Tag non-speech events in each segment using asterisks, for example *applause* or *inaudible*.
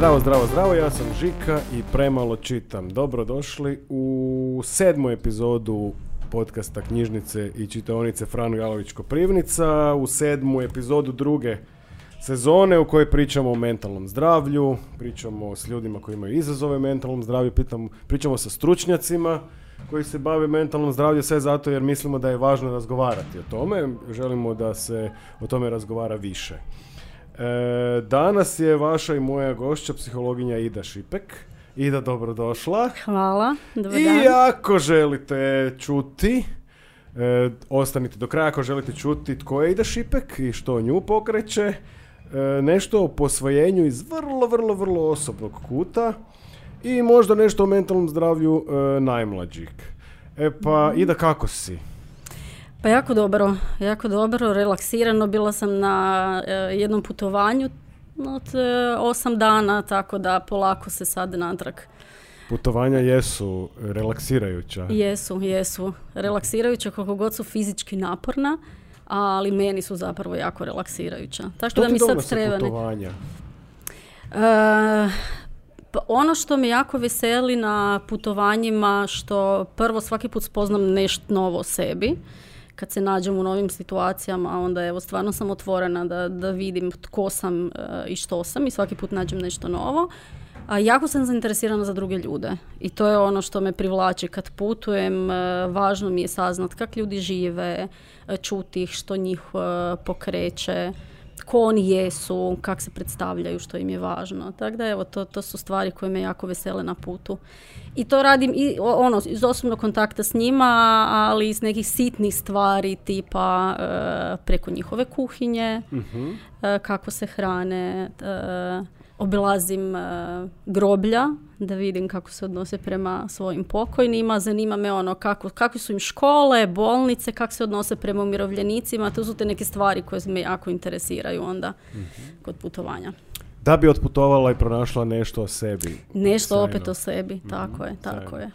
Zdravo, zdravo, zdravo, ja sam Žika i premalo čitam. Dobrodošli u sedmu epizodu podcasta Knjižnice i čitaonice Fran Galović Koprivnica, u sedmu epizodu druge sezone u kojoj pričamo o mentalnom zdravlju, pričamo s ljudima koji imaju izazove mentalnom zdravlju, pitam, pričamo sa stručnjacima koji se bave mentalnom zdravlju, sve zato jer mislimo da je važno razgovarati o tome, želimo da se o tome razgovara više. E, danas je vaša i moja gošća, psihologinja Ida Šipek. Ida, dobrodošla. Hvala, dobar I dan. ako želite čuti, e, ostanite do kraja ako želite čuti tko je Ida Šipek i što nju pokreće, e, nešto o posvojenju iz vrlo, vrlo, vrlo osobnog kuta i možda nešto o mentalnom zdravlju e, najmlađih. E pa, Ida, kako si? Pa jako dobro, jako dobro, relaksirano. Bila sam na e, jednom putovanju od e, osam dana, tako da polako se sad natrag. Putovanja jesu relaksirajuća. Jesu, jesu. Relaksirajuća koliko god su fizički naporna, ali meni su zapravo jako relaksirajuća. Tako Što da mi sad putovanja? E, pa ono što me jako veseli na putovanjima, što prvo svaki put spoznam nešto novo o sebi, kad se nađem u novim situacijama, onda evo stvarno sam otvorena da, da vidim tko sam e, i što sam i svaki put nađem nešto novo. A jako sam zainteresirana za druge ljude i to je ono što me privlači kad putujem, e, važno mi je saznat kak ljudi žive, e, čuti ih, što njih pokreće, ko oni jesu, kak se predstavljaju, što im je važno. Tako da evo, to, to su stvari koje me jako vesele na putu. I to radim i ono, iz osobnog kontakta s njima, ali iz nekih sitnih stvari tipa e, preko njihove kuhinje, Mhm. e, kako se hrane, e, obilazim e, groblja da vidim kako se odnose prema svojim pokojnima, zanima me ono kako, kakve su im škole, bolnice, kako se odnose prema umirovljenicima, to su te neke stvari koje me jako interesiraju onda kod putovanja. Da bi otputovala i pronašla nešto o sebi. Nešto Sjajno. opet o sebi, tako je, tako sjajno. je.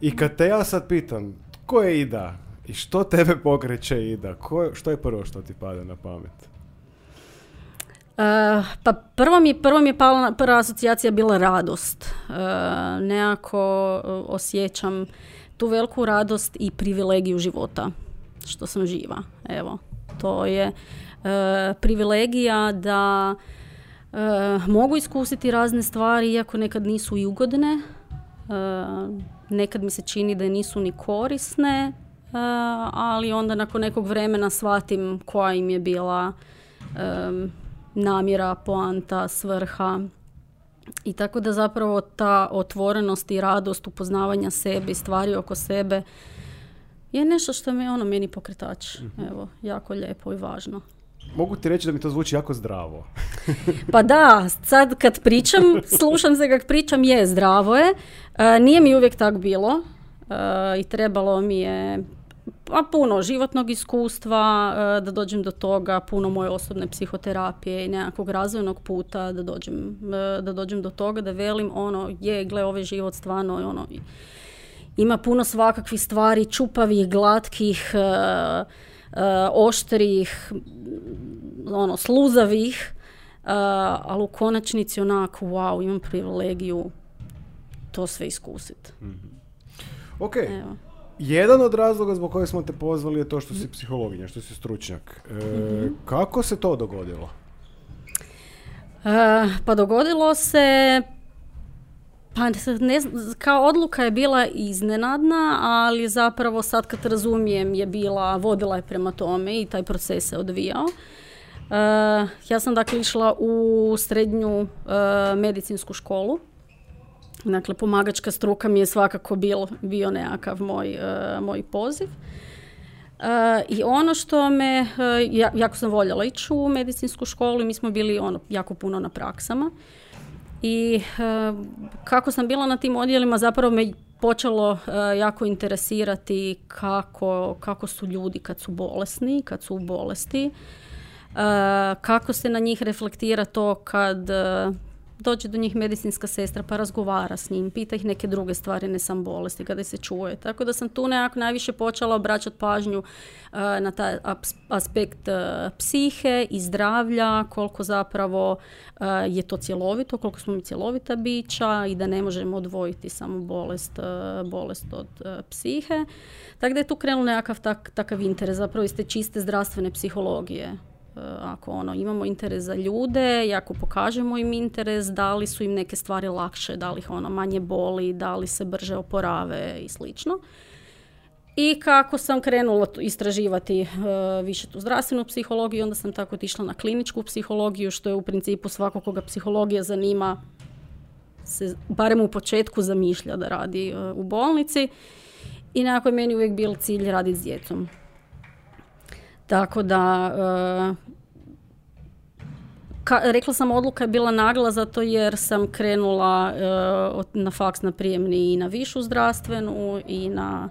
I kad te ja sad pitam, ko je Ida? I što tebe pokreće Ida? Ko je- što je prvo što ti pada na pamet? E, pa prvo mi, prvo mi je pala, na- prva asocijacija bila radost. E, nekako e, osjećam tu veliku radost i privilegiju života, što sam živa. Evo, to je e, privilegija da mogu iskusiti razne stvari, iako nekad nisu i ugodne. E, nekad mi se čini da nisu ni korisne, ali onda nakon nekog vremena shvatim koja im je bila em, namjera, poanta, svrha. I tako da zapravo ta otvorenost i radost upoznavanja sebe i stvari oko sebe je nešto što mi je ono meni pokretač. Evo, jako lijepo i važno. Mogu ti reći da mi to zvuči jako zdravo. *laughs* *laughs* Pa da, sad kad pričam, slušam se kako pričam, je, zdravo je. E, nije mi uvijek tak bilo e, i trebalo mi je pa puno životnog iskustva e, da dođem do toga, puno moje osobne psihoterapije i nekakvog razvojnog puta da dođem, e, da dođem do toga da velim ono, je, gle, ovaj život stvarno ono, ima puno svakakvih stvari, čupavih, glatkih, e, oštrih, ono, sluzavih, ali u konačnici onako, wow, imam privilegiju to sve iskusiti. Ok, Evo. Jedan od razloga zbog kojeg smo te pozvali je to što si psihologinja, što si stručnjak. E, Mhm. Kako se to dogodilo? E, pa dogodilo se pa ne znam, kao odluka je bila iznenadna, ali zapravo sad kad razumijem je bila, vodila je prema tome i taj proces se odvijao. E, ja sam dakle išla u srednju e, medicinsku školu. Dakle, pomagačka struka mi je svakako bil, bio nekakav moj, e, moj poziv. E, I ono što me, e, ja, jako sam voljela ići u medicinsku školu i mi smo bili ono, jako puno na praksama. I kako sam bila na tim odjelima zapravo me počelo jako interesirati kako, kako su ljudi kad su bolesni, kad su u bolesti, kako se na njih reflektira to kad dođe do njih medicinska sestra pa razgovara s njim, pita ih neke druge stvari, ne sam bolesti, kada se čuje. Tako da sam tu nekako najviše počela obraćati pažnju uh, na taj aspekt uh, psihe i zdravlja, koliko zapravo uh, je to cjelovito, koliko smo mi cjelovita bića i da ne možemo odvojiti samo bolest, bolest od psihe. Tako da je tu krenuo nekakav tak, takav interes, zapravo iz te čiste zdravstvene psihologije. E, ako ono, imamo interes za ljude i ako pokažemo im interes, da li su im neke stvari lakše, da li ih ono manje boli, da li se brže oporave i slično. I kako sam krenula istraživati e, više tu zdravstvenu psihologiju, onda sam tako otišla na kliničku psihologiju, što je u principu svako koga psihologija zanima, se barem u početku zamišlja da radi e, u bolnici. I nekako je meni uvijek bil cilj raditi s djecom. Tako da, e, ka, rekla sam odluka je bila nagla zato jer sam krenula e, na faks na prijemni i na višu zdravstvenu i na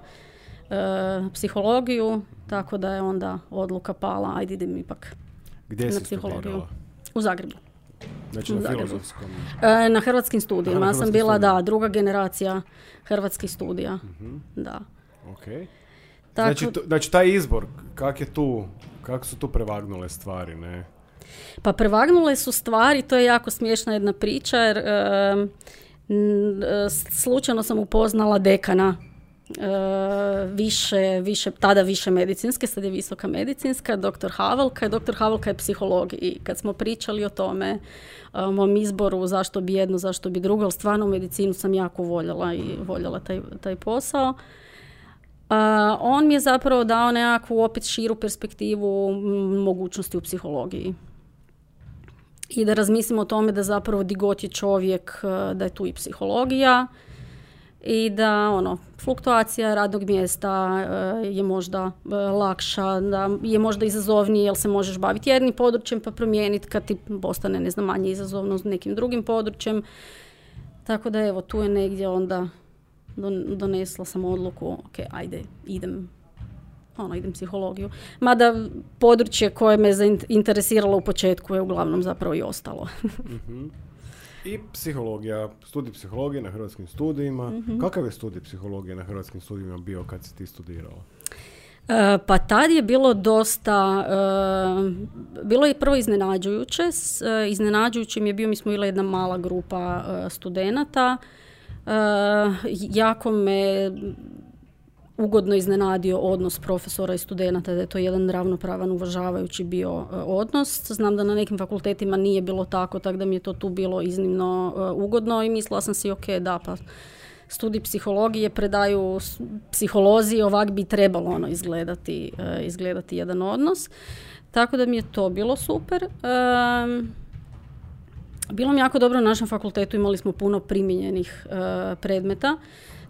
e, psihologiju, tako da je onda odluka pala, ajde idem ipak Gdje na psihologiju. U Zagrebu. Znači na filozofskom? na hrvatskim studijima. Ja sam bila, da, druga generacija hrvatskih studija. uh Da. Ok. Znači, znači, taj izbor, kak je tu, kako su tu prevagnule stvari, ne? Pa prevagnule su stvari, to je jako smiješna jedna priča, jer slučajno sam upoznala dekana više, više, tada više medicinske, sad je visoka medicinska, doktor Havelka, doktor Havelka je psiholog i kad smo pričali o tome, o mom izboru zašto bi jedno, zašto bi drugo, ali stvarno medicinu sam jako voljela i voljela taj, taj posao on mi je zapravo dao nekakvu opet širu perspektivu mogućnosti u psihologiji. I da razmislimo o tome da zapravo di god je čovjek, e, da je tu i psihologija i da ono, fluktuacija radnog mjesta e, je možda e, lakša, da je možda izazovnije jer se možeš baviti jednim područjem pa promijeniti kad ti postane ne znam, manje izazovno nekim drugim područjem. Tako da evo tu je negdje onda donesla sam odluku, ok, ajde, idem ono, idem psihologiju. Mada područje koje me interesiralo u početku je uglavnom zapravo i ostalo. *laughs* Mhm. I psihologija, studij psihologije na hrvatskim studijima. mm Kakav je studij psihologije na hrvatskim studijima bio kad si ti studirala? E, pa tad je bilo dosta, e, bilo je prvo iznenađujuće. S, e, iznenađujućim je bio, mi smo bila jedna mala grupa e, studenata jako me ugodno iznenadio odnos profesora i studenata, da je to jedan ravnopravan, uvažavajući bio eh, odnos. Znam da na nekim fakultetima nije bilo tako, tako da mi je to tu bilo iznimno eh, ugodno i mislila sam si, ok, da, pa studij psihologije predaju psiholozi, ovak bi trebalo ono izgledati, izgledati jedan odnos. Tako da mi je to bilo super. Bilo mi jako dobro na našem fakultetu, imali smo puno primijenjenih e, predmeta,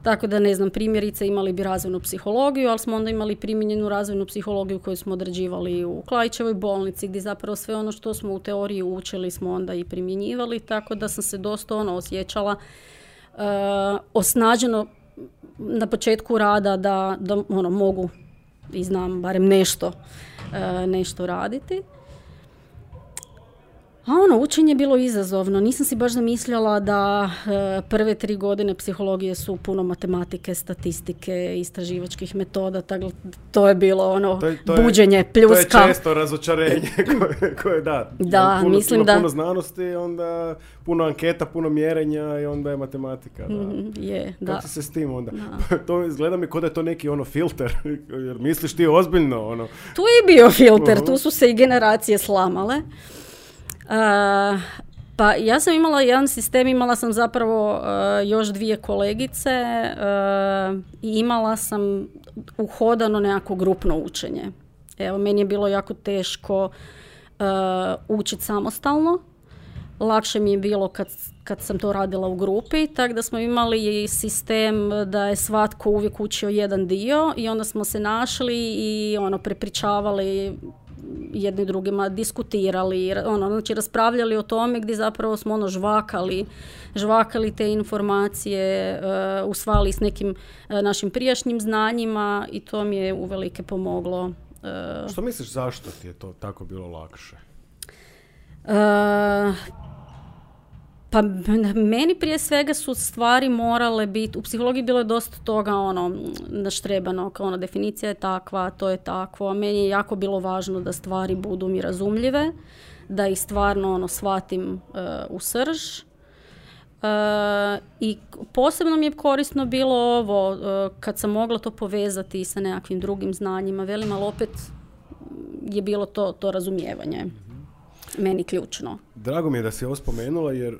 tako da ne znam, primjerice imali bi razvojnu psihologiju, ali smo onda imali primijenjenu razvojnu psihologiju koju smo odrađivali u Klajčevoj bolnici, gdje zapravo sve ono što smo u teoriji učili smo onda i primjenjivali, tako da sam se dosta ono osjećala e, osnaženo na početku rada da, da ono, mogu i znam barem nešto, e, nešto raditi. A ono, učenje je bilo izazovno. Nisam si baš zamišljala da e, prve tri godine psihologije su puno matematike, statistike, istraživačkih metoda. Tako, to je bilo ono to je, to buđenje, pljuska. To je često razočarenje *laughs* koje, koje da. Da, puno, mislim puno, da... Puno znanosti, onda puno anketa, puno mjerenja i onda je matematika. Da. Mm, je, da. Kako se s tim onda? *laughs* to izgleda mi kod da je to neki ono filter. *laughs* Jer misliš ti ozbiljno ono. Tu je bio filter, tu su se i generacije slamale. Uh, pa ja sam imala jedan sistem, imala sam zapravo još dvije kolegice i imala sam uhodano nekako grupno učenje. Evo, meni je bilo jako teško uh, učiti samostalno. Lakše mi je bilo kad, kad sam to radila u grupi, tako da smo imali sistem da je svatko uvijek učio jedan dio i onda smo se našli i ono prepričavali jedni drugima diskutirali, ono, znači raspravljali o tome gdje zapravo smo ono žvakali, žvakali te informacije, uh, usvali s nekim uh, našim prijašnjim znanjima i to mi je uvelike pomoglo. Uh, Što misliš zašto ti je to tako bilo lakše? Pa meni prije svega su stvari morale biti, u psihologiji bilo je dosta toga ono naštrebano, kao ona definicija je takva, to je takvo, meni je jako bilo važno da stvari budu mi razumljive, da ih stvarno ono shvatim u srž. I posebno mi je korisno bilo ovo, kad sam mogla to povezati sa nekakvim drugim znanjima, velim, ali opet je bilo to, to razumijevanje meni ključno. Drago mi je da si ovo spomenula jer e,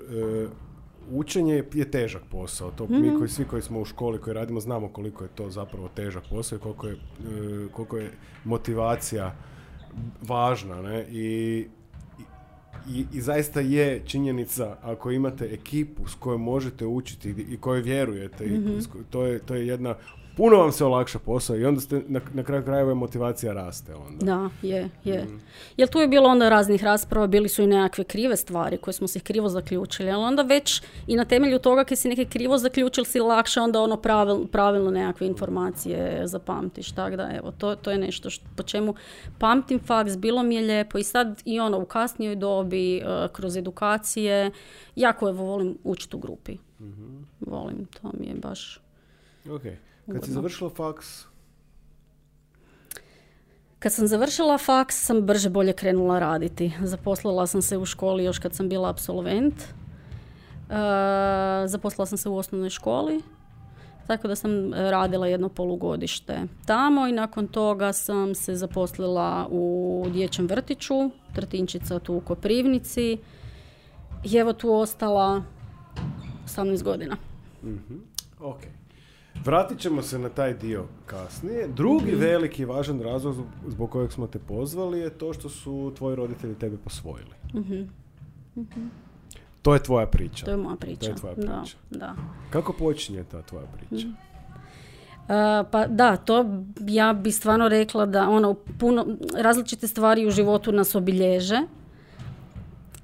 učenje je težak posao. To mi mhm. koji svi koji smo u školi koji radimo znamo koliko je to zapravo težak posao i koliko je, e, koliko je motivacija važna. Ne? I, i, I, zaista je činjenica ako imate ekipu s kojom možete učiti i kojoj vjerujete, mm to, je, to je jedna puno vam se olakša posao i onda ste, na, na kraju krajeva motivacija raste onda. Da, je, je. Mm. Jer tu je bilo onda raznih rasprava, bili su i nekakve krive stvari koje smo se krivo zaključili, ali onda već i na temelju toga kad si neke krivo zaključili si lakše onda ono pravil, pravilno nekakve informacije zapamtiš. Tako da evo, to, to je nešto što, po čemu pamtim faks, bilo mi je lijepo i sad i ono u kasnijoj dobi, uh, kroz edukacije, jako evo volim učiti u grupi. mm Volim, to mi je baš... Okay. Kad si završila faks? Kad sam završila faks sam brže bolje krenula raditi. Zaposlila sam se u školi još kad sam bila absolvent. Uh, zaposlila sam se u osnovnoj školi. Tako da sam radila jedno polugodište tamo i nakon toga sam se zaposlila u dječjem vrtiću, Trtinčica tu u Koprivnici. I evo tu ostala 18 godina. mm Ok. Vratit ćemo se na taj dio kasnije. Drugi mhm. veliki i važan razlog zbog kojeg smo te pozvali je to što su tvoji roditelji tebe posvojili. Mhm. Mhm. To je tvoja priča. To je moja priča. To je tvoja priča. Da, da. Kako počinje ta tvoja priča? Uh, pa da, to ja bi stvarno rekla da ono puno različite stvari u životu nas obilježe.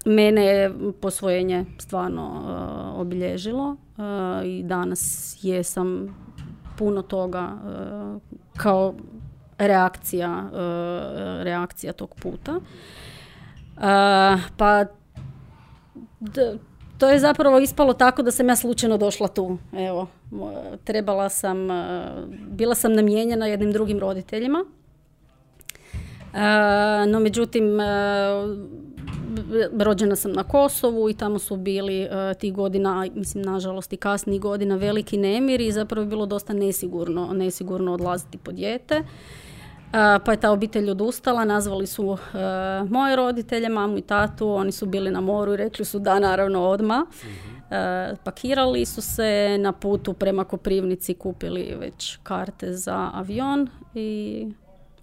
Mene je posvojenje stvarno uh, obilježilo uh, i danas jesam puno toga uh, kao reakcija, reakcija tog puta. Pa to je zapravo ispalo tako da sam ja slučajno došla tu. Evo, trebala sam, bila sam namijenjena jednim drugim roditeljima. No međutim, rođena sam na Kosovu i tamo su bili uh, ti godina, mislim nažalost i kasnijih godina veliki nemir i zapravo je bilo dosta nesigurno, nesigurno odlaziti po dijete. Uh, pa je ta obitelj odustala, nazvali su uh, moje roditelje, mamu i tatu, oni su bili na moru i rekli su da naravno odmah. pakirali su se na putu prema Koprivnici, kupili već karte za avion i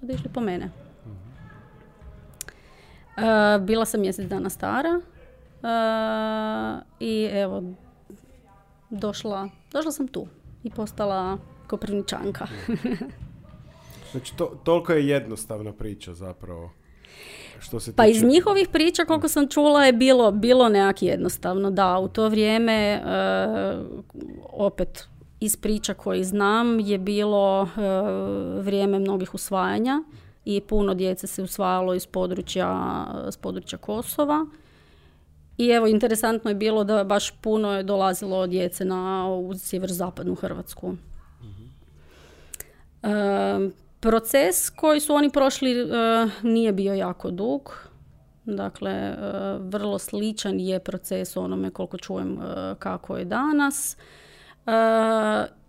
otišli po mene. Uh, bila sam mjesec dana stara uh, i evo došla, došla sam tu i postala koprivničanka. *laughs* znači to, toliko je jednostavna priča zapravo. Što se pa iz njihovih priča koliko sam čula je bilo, bilo nekak jednostavno. Da, u to vrijeme uh, opet iz priča koji znam je bilo vrijeme mnogih usvajanja i puno djece se usvajalo iz područja, s područja Kosova. I evo, interesantno je bilo da baš puno je dolazilo djece na u sjeverozapadnu Hrvatsku. proces koji su oni prošli e, nije bio jako dug. Dakle, e, vrlo sličan je proces onome koliko čujem e, kako je danas.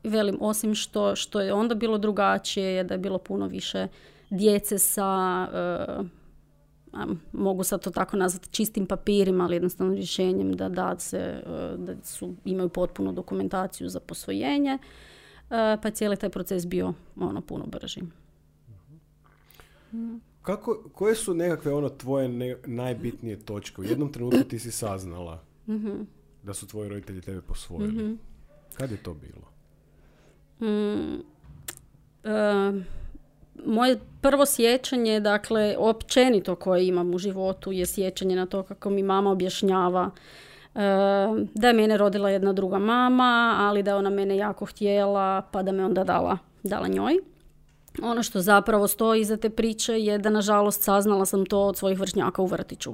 Velim, osim što, što je onda bilo drugačije je da je bilo puno više djece sa, uh, mogu sad to tako nazvati, čistim papirima, ali jednostavno rješenjem da, da, se, uh, da su, imaju potpunu dokumentaciju za posvojenje, uh, pa cijeli taj proces bio ono puno brži. Kako, koje su nekakve ono tvoje najbitnije točke? U jednom trenutku ti si saznala mhm. da su tvoji roditelji tebe posvojili. mm Kad je to bilo? Mm, moje prvo sjećanje, dakle, općenito koje imam u životu je sjećanje na to kako mi mama objašnjava e, da je mene rodila jedna druga mama, ali da je ona mene jako htjela, pa da me onda dala, dala njoj. Ono što zapravo stoji iza te priče je da nažalost saznala sam to od svojih vršnjaka u vrtiću.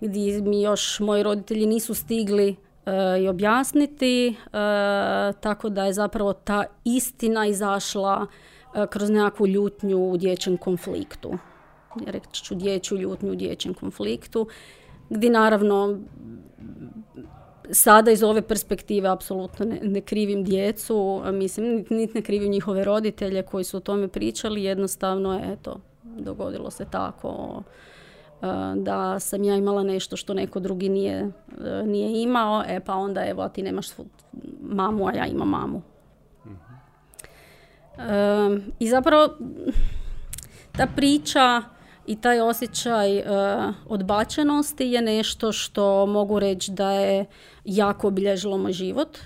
gdje mi još moji roditelji nisu stigli e, i objasniti, e, tako da je zapravo ta istina izašla kroz nekakvu ljutnju u dječjem konfliktu. Reći ću dječju ljutnju u dječjem konfliktu, gdje naravno sada iz ove perspektive apsolutno ne, ne krivim djecu, mislim, niti ne krivim njihove roditelje koji su o tome pričali, jednostavno je, eto, dogodilo se tako e, da sam ja imala nešto što neko drugi nije, e, nije imao, e pa onda evo, a ti nemaš mamu, a ja imam mamu. I zapravo ta priča i taj osjećaj odbačenosti je nešto što mogu reći da je jako obilježilo moj život.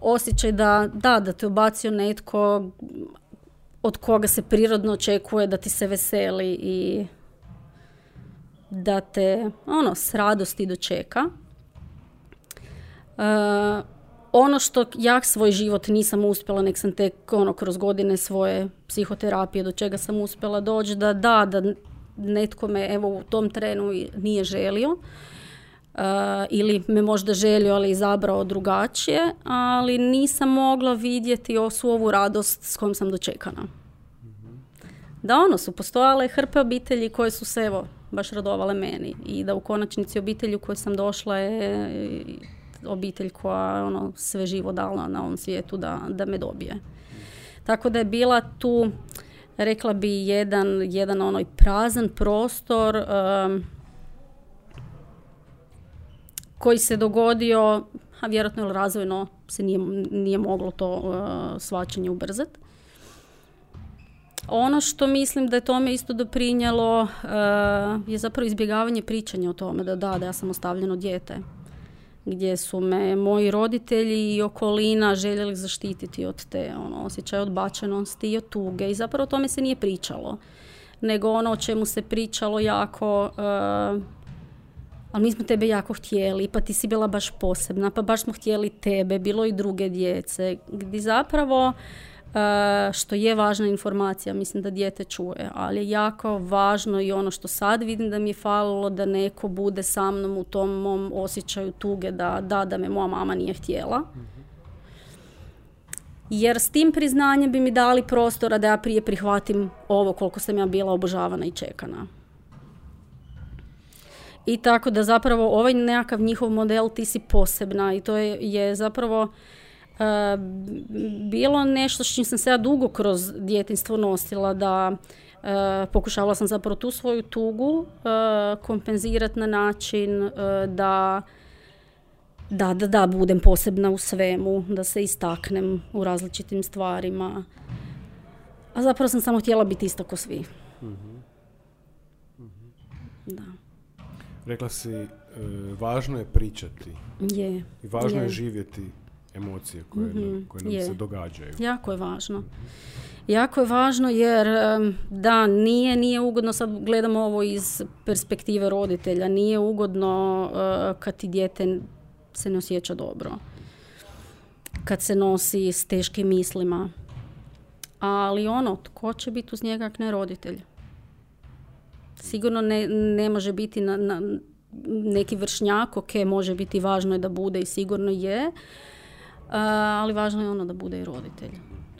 Osjećaj da, da, da te obacio netko od koga se prirodno očekuje da ti se veseli i da te ono s radosti dočeka. Uh, ono što ja svoj život nisam uspjela, nek sam tek ono kroz godine svoje psihoterapije do čega sam uspjela doći, da da, da netko me evo u tom trenu nije želio uh, ili me možda želio ali izabrao drugačije, ali nisam mogla vidjeti svu ovu radost s kojom sam dočekana. Da ono su postojale hrpe obitelji koje su se evo baš radovale meni i da u konačnici obitelji u kojoj sam došla je obitelj koja ono sve živo dala na ovom svijetu da, da me dobije. Tako da je bila tu rekla bi jedan, jedan onoj prazan prostor um, koji se dogodio, a vjerojatno razvojno se nije, nije moglo to uh, svačanje ubrzati. Ono što mislim da je tome isto doprinjelo uh, je zapravo izbjegavanje pričanja o tome da da, da ja sam ostavljeno dijete gdje su me moji roditelji i okolina željeli zaštititi od te ono, osjećaja odbačenosti i od tuge i zapravo o tome se nije pričalo. Nego ono o čemu se pričalo jako, uh, ali mi smo tebe jako htjeli, pa ti si bila baš posebna, pa baš smo htjeli tebe, bilo i druge djece, gdje zapravo što je važna informacija, mislim da dijete čuje, ali je jako važno i ono što sad vidim da mi je falilo da neko bude sa mnom u tom mom osjećaju tuge da da, da me moja mama nije htjela. Jer s tim priznanjem bi mi dali prostora da ja prije prihvatim ovo koliko sam ja bila obožavana i čekana. I tako da zapravo ovaj nekakav njihov model ti si posebna i to je, je zapravo bilo nešto s čim sam se ja dugo kroz djetinstvo nosila da e, pokušavala sam zapravo tu svoju tugu e, kompenzirati na način da da, da, da, budem posebna u svemu, da se istaknem u različitim stvarima. A zapravo sam samo htjela biti isto ko svi. Mhm. Da. Rekla si, važno je pričati. Je. I važno je živjeti emocije koje, mm koje nam se događaju. Jako je važno. Jako je važno jer da, nije, nije ugodno, sad gledamo ovo iz perspektive roditelja, nije ugodno uh, kad ti dijete se ne osjeća dobro. Kad se nosi s teškim mislima. Ali ono, tko će biti uz njega ne roditelj? Sigurno ne, ne može biti na, na neki vršnjak, ok, može biti važno je da bude i sigurno je, ali važno je ono da bude i roditelj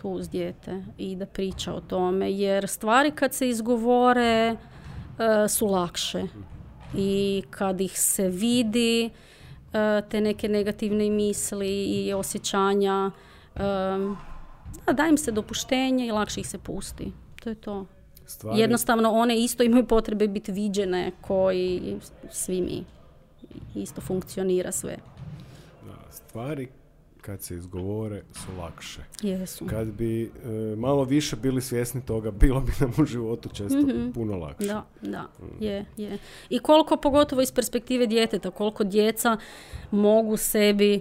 tu uz dijete i da priča o tome jer stvari kad se izgovore e, su lakše. I kad ih se vidi e, te neke negativne misli i osjećanja e, da, im se dopuštenje i lakše ih se pusti. To je to. Stvari... jednostavno one isto imaju potrebe biti viđene koji svi mi. Isto funkcionira sve. Stvari kad se izgovore su lakše. Jesu. Kad bi e, malo više bili svjesni toga, bilo bi nam u životu često mm puno lakše. Da, da, mm. je, je. I koliko pogotovo iz perspektive djeteta, koliko djeca mogu sebi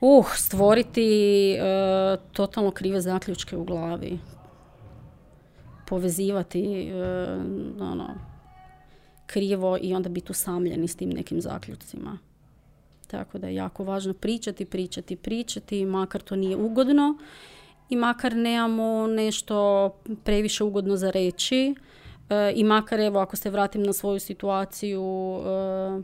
uh, stvoriti e, totalno krive zaključke u glavi. Povezivati uh, ono, krivo i onda biti usamljeni s tim nekim zaključcima. Tako da je jako važno pričati, pričati, pričati, makar to nije ugodno i makar nemamo nešto previše ugodno za reći, E, I makar evo ako se vratim na svoju situaciju e,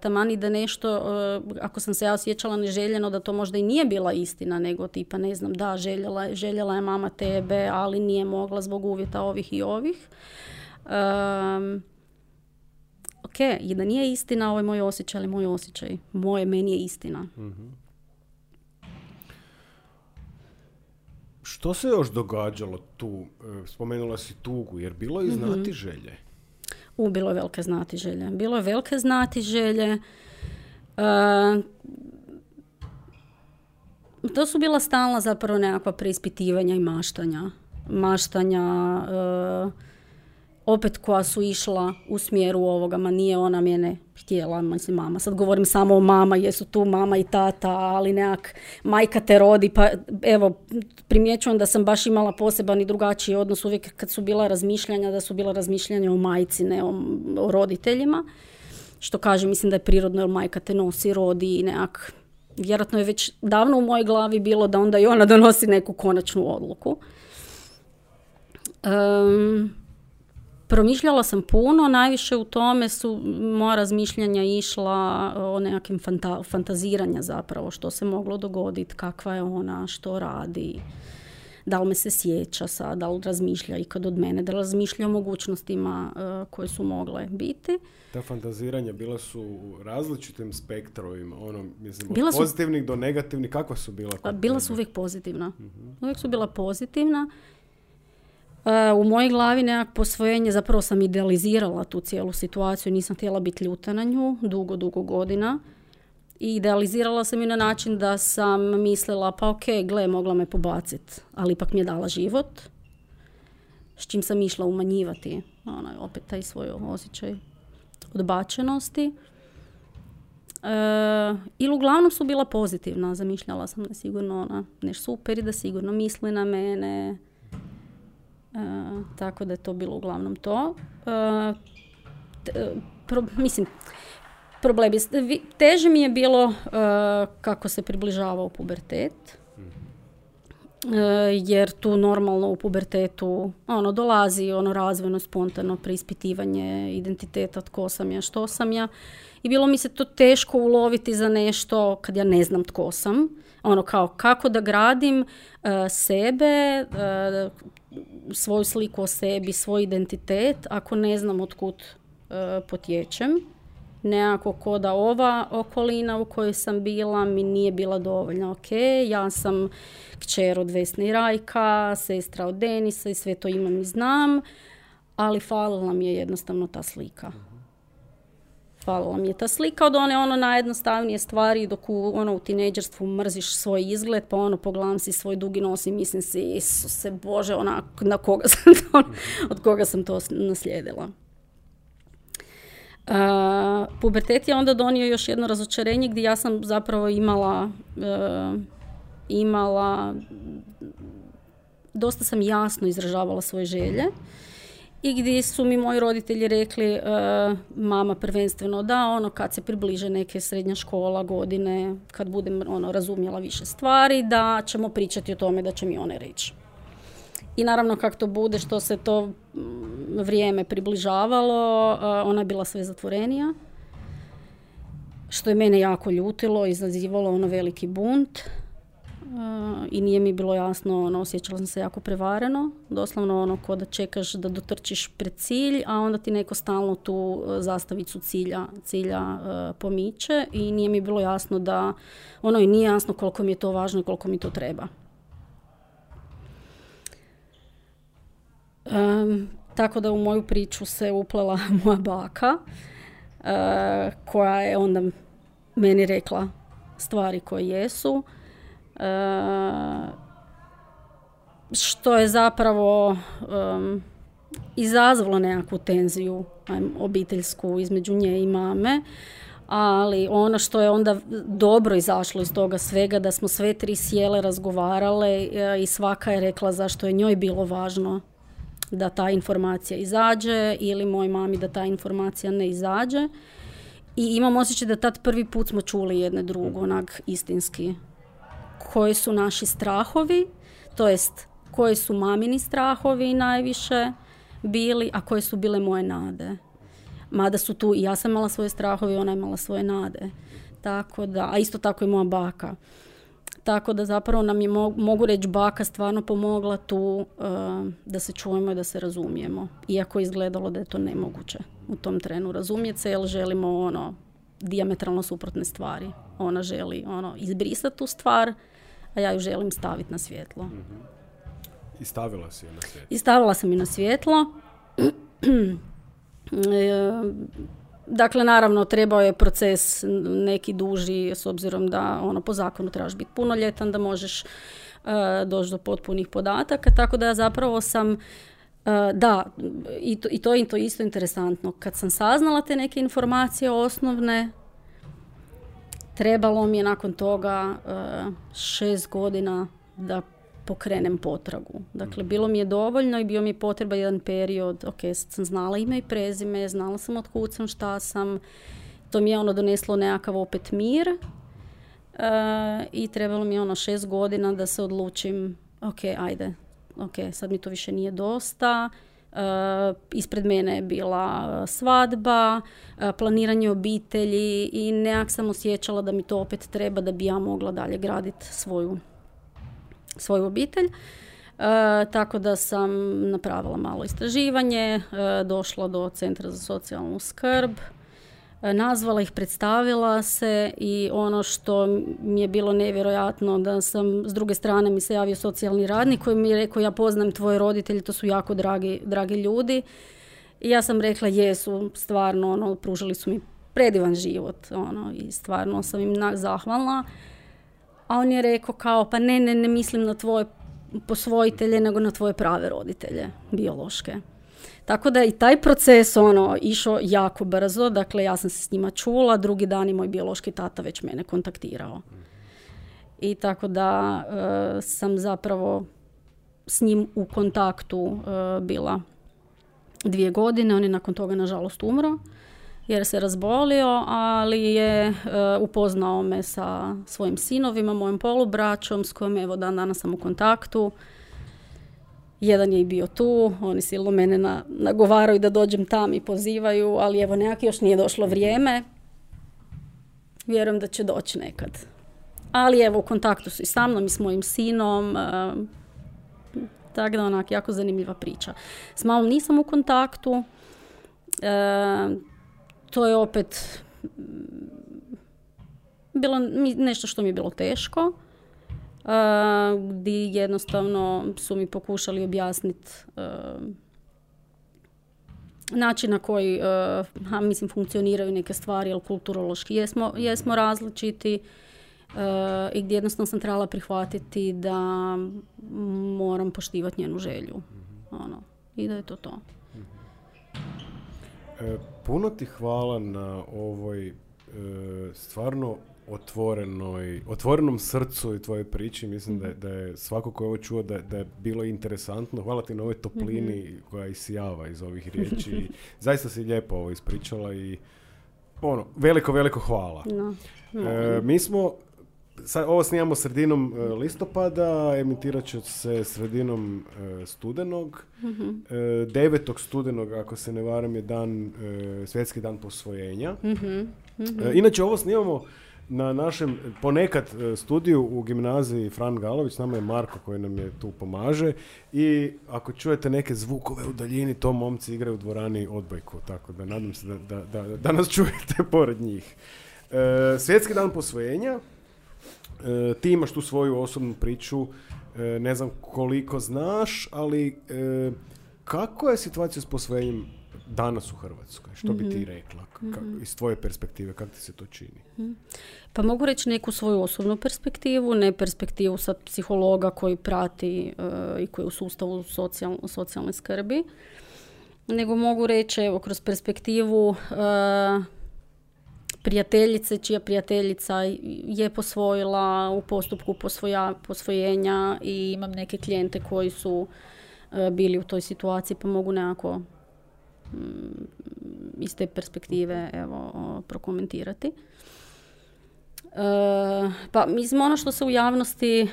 taman i da nešto, e, ako sam se ja osjećala neželjeno, da to možda i nije bila istina, nego tipa, ne znam, da, željela, željela je mama tebe, ali nije mogla zbog uvjeta ovih i ovih. Um, ok, i da nije istina, ovo je moj osjećaj, ali moj osjećaj. Moje, meni je istina. Mhm. Što se još događalo tu? E, spomenula si tugu, jer bilo je i znati Mhm. želje. U, bilo je velike znati želje. Bilo je velike znati želje. E, to su bila stalna zapravo nekakva preispitivanja i maštanja. Maštanja e, opet koja su išla u smjeru ovoga, ma nije ona mene htjela, mislim mama. Sad govorim samo o mama, jesu tu mama i tata, ali nekak majka te rodi, pa evo, primjećujem da sam baš imala poseban i drugačiji odnos uvijek kad su bila razmišljanja, da su bila razmišljanja o majci, ne o, o roditeljima. Što kaže, mislim da je prirodno jer majka te nosi, rodi i nekak vjerojatno je već davno u mojoj glavi bilo da onda i ona donosi neku konačnu odluku. Em, promišljala sam puno, najviše u tome su moja razmišljanja išla o nekakvim fanta- fantaziranja zapravo, što se moglo dogoditi, kakva je ona, što radi, da li me se sjeća sad, da li razmišlja ikad od mene, da li razmišlja o mogućnostima e, koje su mogle biti. Ta fantaziranja bila su u različitim spektrovima, ono, mislim, od Bila su- pozitivnih do negativnih, kakva su bila? Bila su uvijek pozitivna. Uvijek su bila pozitivna. E, u mojoj glavi nekak posvojenje, zapravo sam idealizirala tu cijelu situaciju, nisam htjela biti ljuta na nju, dugo, dugo godina. I idealizirala sam ju na način da sam mislila, pa ok, gle, mogla me pobacit, ali ipak mi je dala život. S čim sam išla umanjivati, onaj, opet taj svoj osjećaj odbačenosti. E, ili uglavnom su bila pozitivna, zamišljala sam da sigurno ona nešto super i da sigurno misli na mene. E, tako da je to bilo uglavnom to. E, t- pro- mislim, problem je, vi- teže mi je bilo e, kako se približavao pubertet. E, jer tu normalno u pubertetu ono dolazi ono razvojno spontano preispitivanje identiteta tko sam ja, što sam ja i bilo mi se to teško uloviti za nešto kad ja ne znam tko sam ono kao kako da gradim e, sebe svoju sliku o sebi svoj identitet ako ne znam otkud e, potječem nekako ko da ova okolina u kojoj sam bila mi nije bila dovoljna. Ok, ja sam kćer od Vesne Rajka, sestra od Denisa i sve to imam i znam, ali falila mi je jednostavno ta slika. Falila mi je ta slika od one ono najjednostavnije stvari dok u, ono, u tineđerstvu mrziš svoj izgled, pa ono pogledam si svoj dugi nos i mislim si, Isuse Bože, onak, na koga sam to, od koga sam to naslijedila. Uh, pubertet je onda donio još jedno razočarenje gdje ja sam zapravo imala uh, imala dosta sam jasno izražavala svoje želje i gdje su mi moji roditelji rekli uh, mama prvenstveno da ono kad se približe neke srednja škola godine kad budem ono razumjela više stvari da ćemo pričati o tome da će mi one reći i naravno kako to bude, što se to vrijeme približavalo, uh, ona je bila sve zatvorenija. Što je mene jako ljutilo, izazivalo ono veliki bunt. Uh, I nije mi bilo jasno, ono, osjećala sam se jako prevareno. Doslovno ono, ko da čekaš da dotrčiš pred cilj, a onda ti neko stalno tu uh, zastavicu cilja, cilja uh, pomiče i nije mi bilo jasno da, ono i nije jasno koliko mi je to važno i koliko mi to treba. Em, tako da u moju priču se uplela *laughs* moja baka, e, koja je onda meni rekla stvari koje jesu. E, što je zapravo em, izazvalo nekakvu tenziju obiteljsku između nje i mame. Ali ono što je onda dobro izašlo iz toga svega, da smo sve tri sjele, razgovarale e, i svaka je rekla zašto je njoj bilo važno da ta informacija izađe ili moj mami da ta informacija ne izađe. I imam osjećaj da tad prvi put smo čuli jedne drugo, onak istinski. Koji su naši strahovi, to jest koji su mamini strahovi najviše bili, a koje su bile moje nade. Mada su tu i ja sam imala svoje strahove i ona je imala svoje nade. Tako da, a isto tako i moja baka. Tako da zapravo nam je, mogu reći, baka stvarno pomogla tu eh, da se čujemo i da se razumijemo. Iako je izgledalo da je to nemoguće u tom trenu razumjeti se, jer želimo ono, diametralno suprotne stvari. Ona želi ono, izbrisati tu stvar, a ja ju želim staviti na svjetlo. I stavila si je na svjetlo? I stavila sam ju na svjetlo. *clears throat* E, dakle, naravno, trebao je proces neki duži, s obzirom da ono, po zakonu trebaš biti punoljetan, da možeš uh, doći do potpunih podataka, tako da zapravo sam Uh, da, i to, i to je to isto interesantno. Kad sam saznala te neke informacije osnovne, trebalo mi je nakon toga uh, šest godina da pokrenem potragu. Dakle, bilo mi je dovoljno i bio mi je potreba jedan period, ok, sad sam znala ime i prezime, znala sam od kud sam, šta sam, to mi je ono doneslo nekakav opet mir uh, i trebalo mi je ono šest godina da se odlučim, ok, ajde, ok, sad mi to više nije dosta, Uh, ispred mene je bila svadba, uh, planiranje obitelji i nekak sam osjećala da mi to opet treba da bi ja mogla dalje graditi svoju, svoju obitelj. Uh, tako da sam napravila malo istraživanje, došla do Centra za socijalnu skrb, nazvala ih, predstavila se i ono što mi je bilo nevjerojatno da sam s druge strane mi se javio socijalni radnik koji mi je rekao ja poznam tvoje roditelje, to su jako dragi, dragi ljudi. I ja sam rekla jesu, stvarno, ono, pružili su mi predivan život, ono, i stvarno sam im zahvalna. A on je rekao kao, pa ne, ne, ne mislim na tvoje posvojitelje, nego na tvoje prave roditelje, biološke. Tako da i taj proces ono išao jako brzo, dakle ja sam se s njima čula, drugi dan i moj biološki tata već mene kontaktirao. I tako da e, sam zapravo s njim u kontaktu e, bila dvije godine, on je nakon toga nažalost umro jer se razbolio, ali je e, upoznao me sa svojim sinovima, mojim polubraćom s kojim evo dan danas sam u kontaktu. Jedan je i bio tu, oni silno mene na, nagovaraju da dođem tam i pozivaju, ali evo nekak još nije došlo vrijeme. Vjerujem da će doći nekad. Ali evo u kontaktu su i sa mnom i s mojim sinom. Uh, tako da onak jako zanimljiva priča. S malom nisam u kontaktu. E, to je opet bilo nešto što mi je bilo teško gdje jednostavno su mi pokušali objasniti način na koji uh, mislim funkcioniraju neke stvari, ali kulturološki jesmo, jesmo različiti i gdje jednostavno sam trebala prihvatiti da moram poštivati njenu želju. Ono, I da je to to. E, puno ti hvala na ovoj e, stvarno otvorenoj, otvorenom srcu i tvojoj priči. Mislim da, je, da je svako ko je ovo čuo da, da je bilo interesantno. Hvala ti na ovoj toplini mm-hmm. koja isijava iz ovih *laughs* riječi. Zaista si lijepo ovo ispričala i ono, veliko, veliko hvala. No, e, mi smo sad, ovo snimamo sredinom e, listopada, emitirat će se sredinom e, studenog. Mm-hmm. E, studenog, ako se ne varam, je dan, svjetski dan posvojenja. Mm-hmm. inače, ovo snimamo na našem ponekad e, studiju u gimnaziji Fran Galović, nama je Marko koji nam je tu pomaže i ako čujete neke zvukove u daljini, to momci igraju u dvorani odbojku, tako da nadam se da, da, da, da nas *laughs* čujete pored njih. E, svjetski dan posvojenja, e, ti imaš tu svoju osobnu priču, e, ne znam koliko znaš, ali kako je situacija s posvojenjem danas u Hrvatskoj? Što bi ti mhm. rekla mm iz tvoje perspektive? Kako ti se to čini? Mhm. Pa mogu reći neku svoju osobnu perspektivu, ne perspektivu sad psihologa koji prati uh, i koji je u sustavu socijal, socijalne skrbi, nego mogu reći evo, kroz perspektivu uh, prijateljice čija prijateljica je posvojila u postupku posvoja, posvojenja i imam neke klijente koji su uh, bili u toj situaciji pa mogu nekako iz te perspektive evo, prokomentirati. pa mislim ono što se u javnosti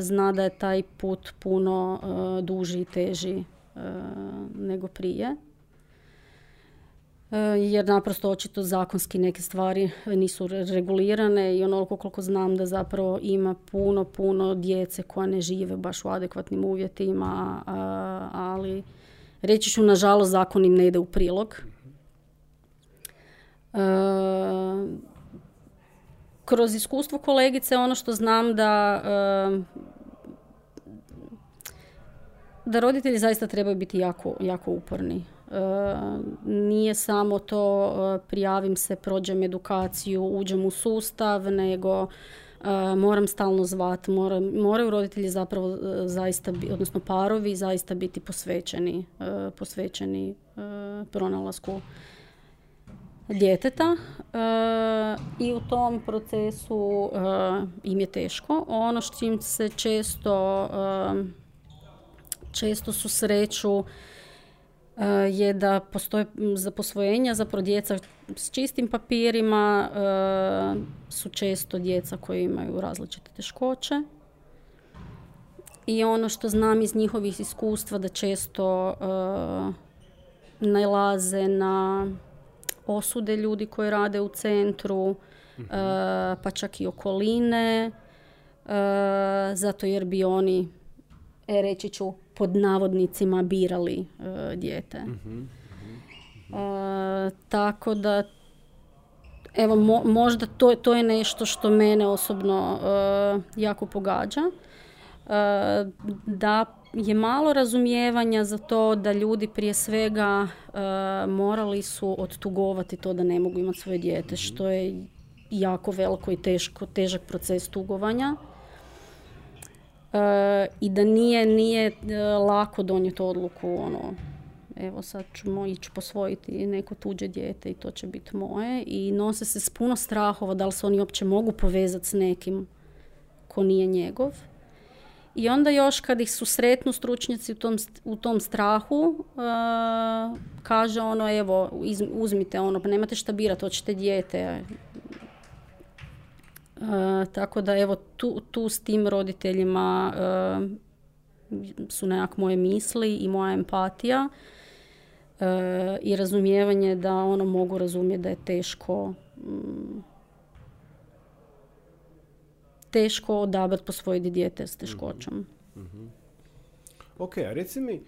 zna da je taj put puno duži i teži nego prije. E, jer naprosto očito zakonski neke stvari nisu regulirane i onoliko koliko znam da zapravo ima puno, puno djece koja ne žive baš u adekvatnim uvjetima, ali reći ću nažalost zakon im ne ide u prilog. E, kroz iskustvo kolegice ono što znam da e, da roditelji zaista trebaju biti jako, jako uporni. Nije samo to e, prijavim se, prođem edukaciju, uđem u sustav, nego e, moram stalno zvati, moraju roditelji zapravo e, zaista, odnosno parovi zaista biti posvećeni, posvećeni pronalasku djeteta i u tom procesu im je teško. Ono s čim se često često susreću je da postoje za posvojenja, zapravo djeca s čistim papirima e, su često djeca koji imaju različite teškoće. I ono što znam iz njihovih iskustva da često uh, nalaze na osude ljudi koji rade u centru, pa čak i okoline, zato jer bi oni, e, reći ću, pod navodnicima birali uh, dijete. uh tako da evo možda to, to je nešto što mene osobno jako pogađa. da je malo razumijevanja za to da ljudi prije svega morali su odtugovati to da ne mogu imati svoje dijete, što je jako veliko i teško, težak proces tugovanja i da nije, nije e, lako donijeti odluku ono, evo sad ću ići posvojiti neko tuđe dijete i to će biti moje i nose se s puno strahova da li se oni uopće mogu povezati s nekim ko nije njegov. I onda još kad ih su sretnu stručnjaci u tom, u tom strahu, uh, kaže ono evo uzmite ono, pa nemate šta birati, hoćete dijete, tako da evo tu, tu s tim roditeljima e, su nekak moje misli i moja empatija e, i razumijevanje da ono mogu razumjeti da je teško mm, teško odabrati posvojiti dijete s teškoćom. mm Ok, a reci mi,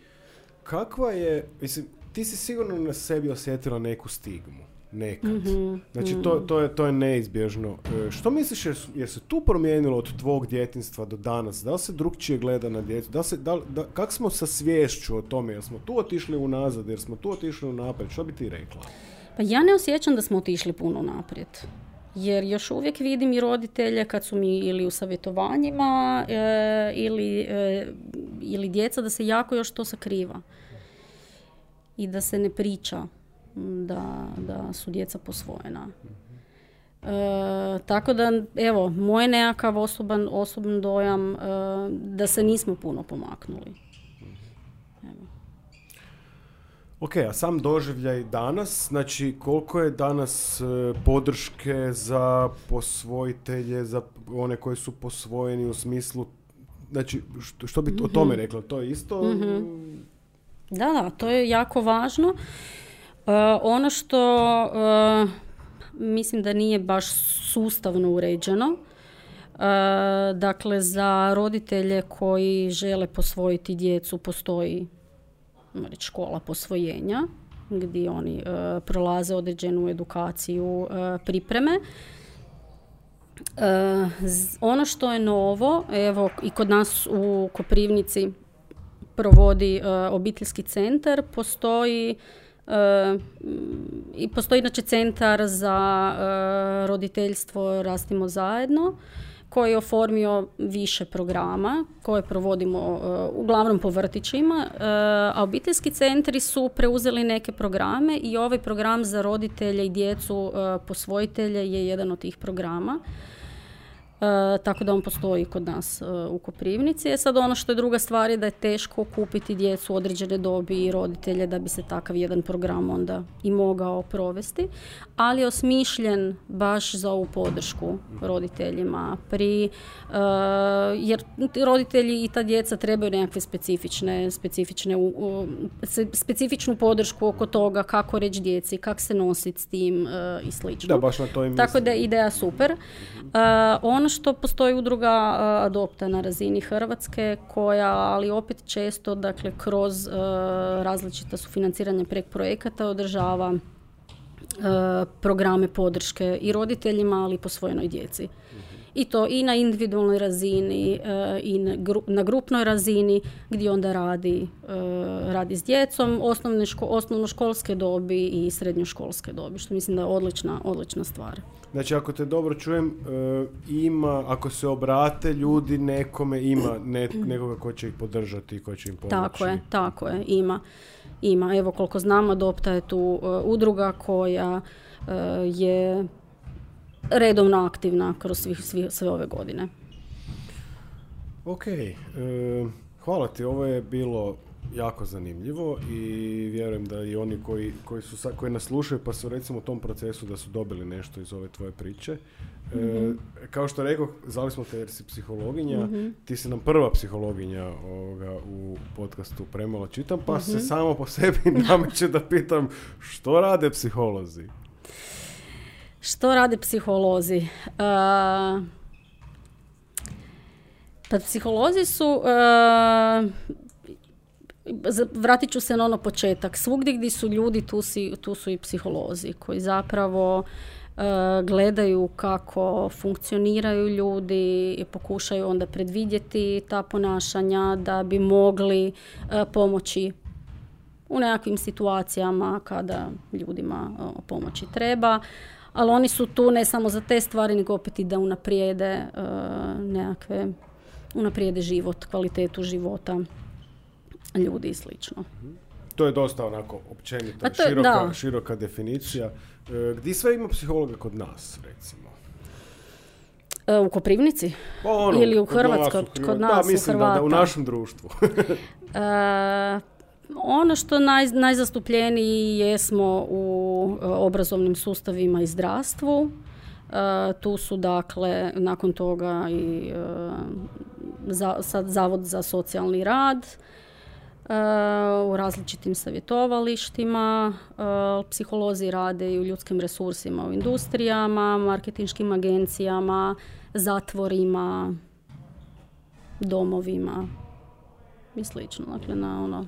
kakva je, mislim, ti si sigurno na sebi osjetila neku stigmu nekad. mm Znači, to, to, je, to je neizbježno. E, što misliš, je, se tu promijenilo od tvog djetinstva do danas? Da li se drugčije gleda na djecu? Da se, da, da, kak smo sa sviješću o tome? Jer smo tu otišli unazad, jer smo tu otišli u naprijed? Što bi ti rekla? Pa ja ne osjećam da smo otišli puno naprijed. Jer još uvijek vidim i roditelje kad su mi ili u savjetovanjima e, ili, e, ili djeca da se jako još to sakriva. I da se ne priča da, da su djeca posvojena. E, tako da, evo, moj nekakav osoban, osoban dojam e, da se nismo puno pomaknuli. Evo. Ok, a sam doživljaj danas, znači koliko je danas e, podrške za posvojitelje, za one koji su posvojeni u smislu, znači što, što bi o tome mhm. rekla, to je isto... mm Da, da, to je jako važno. E, ono što e, mislim da nije baš sustavno uređeno, e, dakle za roditelje koji žele posvojiti djecu postoji reći, škola posvojenja gdje oni prolaze određenu edukaciju pripreme. ono što je novo, evo i kod nas u Koprivnici provodi obiteljski centar, postoji i postoji inače centar za e, roditeljstvo Rastimo zajedno koji je oformio više programa koje provodimo e, uglavnom po vrtićima, e, a obiteljski centri su preuzeli neke programe i ovaj program za roditelje i djecu posvojitelje je jedan od tih programa. Tako da on postoji kod nas u Koprivnici. E sad ono što je druga stvar je da je teško kupiti djecu određene dobi i roditelje da bi se takav jedan program onda i mogao provesti, ali je osmišljen baš za ovu podršku roditeljima pri jer roditelji i ta djeca trebaju nekakve specifične, specifične specifičnu podršku oko toga kako reći djeci, kako se nositi s tim i slično. Da, baš na to Tako da je ideja super. ono što postoji udruga Adopta na razini Hrvatske koja, ali opet često, dakle, kroz različita sufinanciranja prek projekata održava programe podrške i roditeljima, ali i posvojenoj djeci i to i na individualnoj razini e, i na grupnoj razini gdje onda radi, e, radi s djecom osnovne ško, osnovnoškolske dobi i srednjoškolske dobi, što mislim da je odlična, odlična stvar. Znači, ako te dobro čujem, e, ima, ako se obrate ljudi nekome, ima nekoga ko će ih podržati i ko će im pomoći. Tako je, tako je, ima. Ima, evo koliko znam, Adopta je tu udruga koja je redovno aktivna kroz svih, sve ove godine. Ok, e, hvala ti, ovo je bilo jako zanimljivo i vjerujem da i oni koji, koji, su, koji nas slušaju pa su recimo u tom procesu da su dobili nešto iz ove tvoje priče. E, mhm. Kao što rekao, zvali smo te jer si psihologinja, mhm. ti si nam prva psihologinja ovoga, u podcastu Premalo čitam, pa se mhm. samo po sebi *laughs* nameće da pitam što rade psiholozi? Što rade psiholozi? Uh, pa psiholozi su, uh, vratit ću se na ono početak, svugdje gdje su ljudi, tu, si, tu su i psiholozi koji zapravo uh, gledaju kako funkcioniraju ljudi i pokušaju onda predvidjeti ta ponašanja da bi mogli pomoći u nekakvim situacijama kada ljudima pomoći treba ali oni su tu ne samo za te stvari, nego opet i da unaprijede uh, nekakve, unaprijede život, kvalitetu života ljudi i slično. To je dosta onako općenita, pa široka, široka definicija. Uh, gdje sve ima psihologa kod nas, recimo? E, u Koprivnici? Pa ono, Ili u Hrvatskoj, kod nas, da, mislim u Da, u našem društvu. *laughs* Ono što naj, najzastupljeniji jesmo u e, obrazovnim sustavima i zdravstvu. E, tu su dakle nakon toga i e, za, sad Zavod za socijalni rad u različitim savjetovalištima. Psiholozi rade i u ljudskim resursima u industrijama, marketinškim agencijama, zatvorima, domovima i slično. Dakle, na ono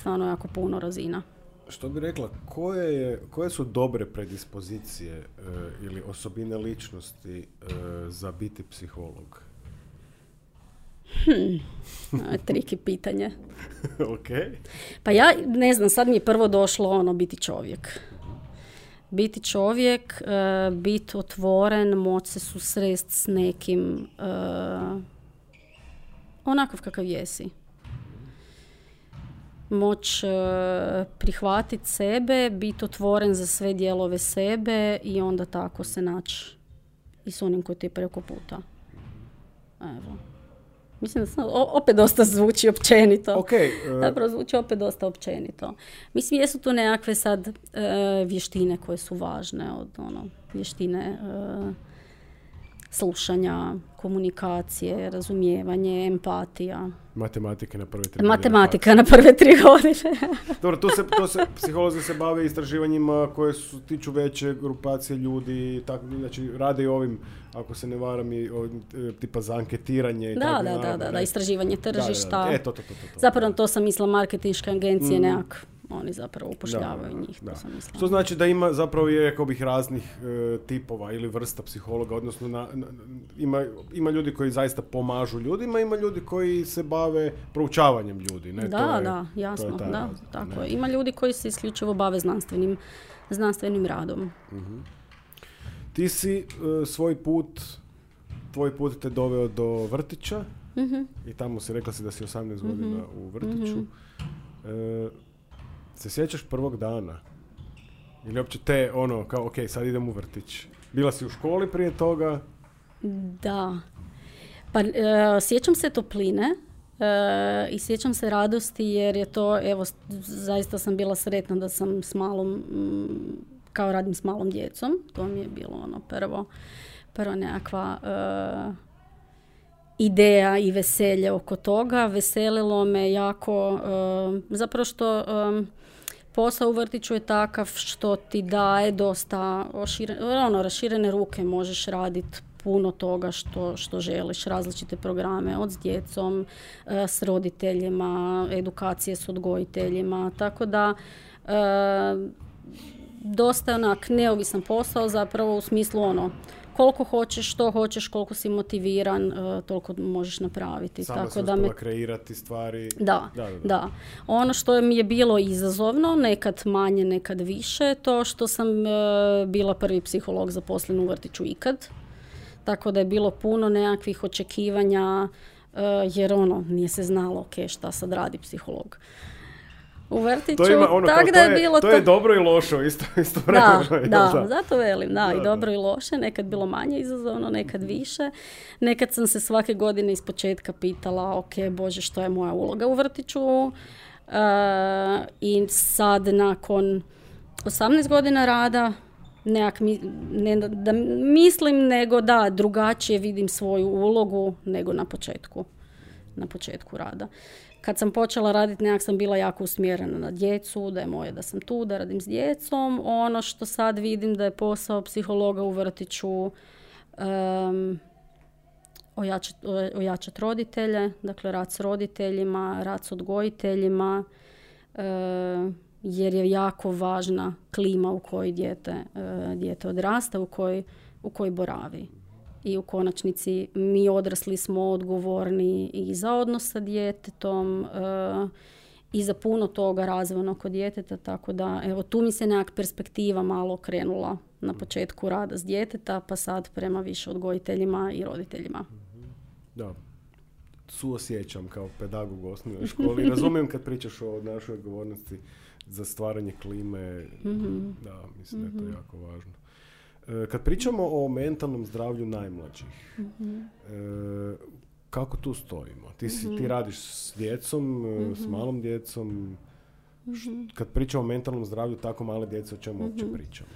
stvarno jako puno razina. Što bi rekla, koje, je, koje su dobre predispozicije e, ili osobine ličnosti e, za biti psiholog? Hmm. Triki pitanje. *laughs* ok. Pa ja ne znam, sad mi je prvo došlo ono biti čovjek. Biti čovjek, uh, biti otvoren, moći se susrest s nekim uh, onakav kakav jesi moć e, prihvatiti sebe, biti otvoren za sve dijelove sebe i onda tako se naći i s onim koji ti je preko puta. Evo. Mislim da sam, opet dosta zvuči općenito. Okay, uh... Zapravo zvuči opet dosta općenito. Mislim, jesu tu nekakve sad uh, vještine koje su važne od ono, vještine uh, slušanja, komunikacije, razumijevanje, empatija. Matematike na prve tri Matematika na prve tri godine. *laughs* Dobro, tu se, to se, psiholozi se bave istraživanjima koje su tiču veće grupacije ljudi, tako, znači rade i ovim, ako se ne varam, i ovim, e, tipa za anketiranje. I da, tako, da, da, da, da, istraživanje tržišta. Da, E, to, to, to, to, Zapravo to sam mislila marketinške agencije mm. nekak oni zapravo upošljavaju njih. Da. sam Što znači da ima zapravo je, rekao bih, raznih e, tipova ili vrsta psihologa, odnosno na, ima, ima ljudi koji zaista pomažu ljudima, ima ljudi koji se bave proučavanjem ljudi. Ne? Da, to je, da, jasno, da, tako je. Ima ljudi koji se isključivo bave znanstvenim, znanstvenim radom. uh Ti si e, svoj put, tvoj put te doveo do vrtića uh i tamo si rekla si da si 18 uh godina u vrtiću. E, se sjećaš prvog dana? Ili uopće te ono, kao, ok, sad idem u vrtić. Bila si u školi prije toga? Da. Pa e, sjećam se topline e, i sjećam se radosti jer je to, evo, zaista sam bila sretna da sam s malom, mm, kao radim s malom djecom. To mi je bilo ono prvo, prvo nekakva e, ideja i veselje oko toga. Veselilo me jako, zapravo što posao u vrtiću je takav što ti daje dosta ono, raširene ruke, možeš raditi puno toga što, što želiš, različite programe od s djecom, e, s roditeljima, edukacije s odgojiteljima, tako da e, dosta onak neovisan posao zapravo u smislu ono koliko hoćeš, što hoćeš, koliko si motiviran, uh, toliko možeš napraviti. Sama Tako da me... kreirati stvari. Da, da, da, da, Ono što mi je bilo izazovno, nekad manje, nekad više, to što sam bila prvi psiholog zaposlen u vrtiću ikad. Tako da je bilo puno nekakvih očekivanja, uh, jer ono, nije se znalo, ok, šta sad radi psiholog u vrtiću. To, ima ono, tak da je, bilo to, to je dobro i loše isto, isto Da, da, zato velim, da, i dobro i loše, nekad bilo manje izazovno, nekad više. Nekad sam se svake godine iz početka pitala, ok, bože, što je moja uloga u vrtiću? Uh, I sad nakon 18 godina rada, nekak ne da mislim nego da drugačije vidim svoju ulogu nego na početku na početku rada kad sam počela raditi nekak sam bila jako usmjerena na djecu, da je moje da sam tu, da radim s djecom. Ono što sad vidim da je posao psihologa u vrtiću um, ojačati ojačat roditelje, dakle rad s roditeljima, rad s odgojiteljima, jer je jako važna klima u kojoj dijete, uh, dijete odrasta, u kojoj, u kojoj boravi i u konačnici mi odrasli smo odgovorni i za odnos sa djetetom eh, i za puno toga razvojno kod djeteta, tako da evo tu mi se nekak perspektiva malo krenula na početku rada s djeteta, pa sad prema više odgojiteljima i roditeljima. Da, suosjećam kao pedagog u osnovnoj školi. Razumijem kad pričaš o našoj odgovornosti za stvaranje klime. mm Da, mislim da je to mhm. jako važno. E, kad pričamo o mentalnom zdravlju najmlađih, mm kako tu stojimo? Ti, si, ti mhm. radiš s djecom, mm s malom djecom. Kad pričamo o mentalnom zdravlju tako male djece, o čemu uopće pričamo?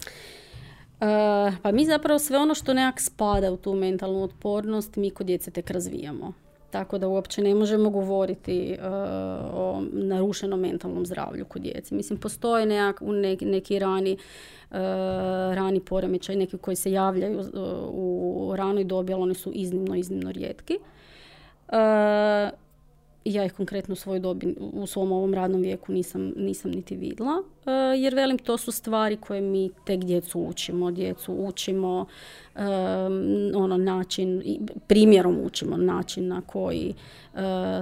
Uh, pa mi zapravo sve ono što nekak spada u tu mentalnu otpornost, mi kod djece tek razvijamo. Tako da uopće ne možemo govoriti o narušenom mentalnom zdravlju kod djece. Mislim, postoje nekak, neki, neki rani E, rani poremećaj, neki koji se javljaju e, u ranoj dobi, ali oni su iznimno, iznimno rijetki. E, ja ih konkretno u svojoj dobi, u svom ovom radnom vijeku nisam, nisam niti vidjela. Jer velim, to su stvari koje mi tek djecu učimo. Djecu učimo ono način, primjerom učimo način na koji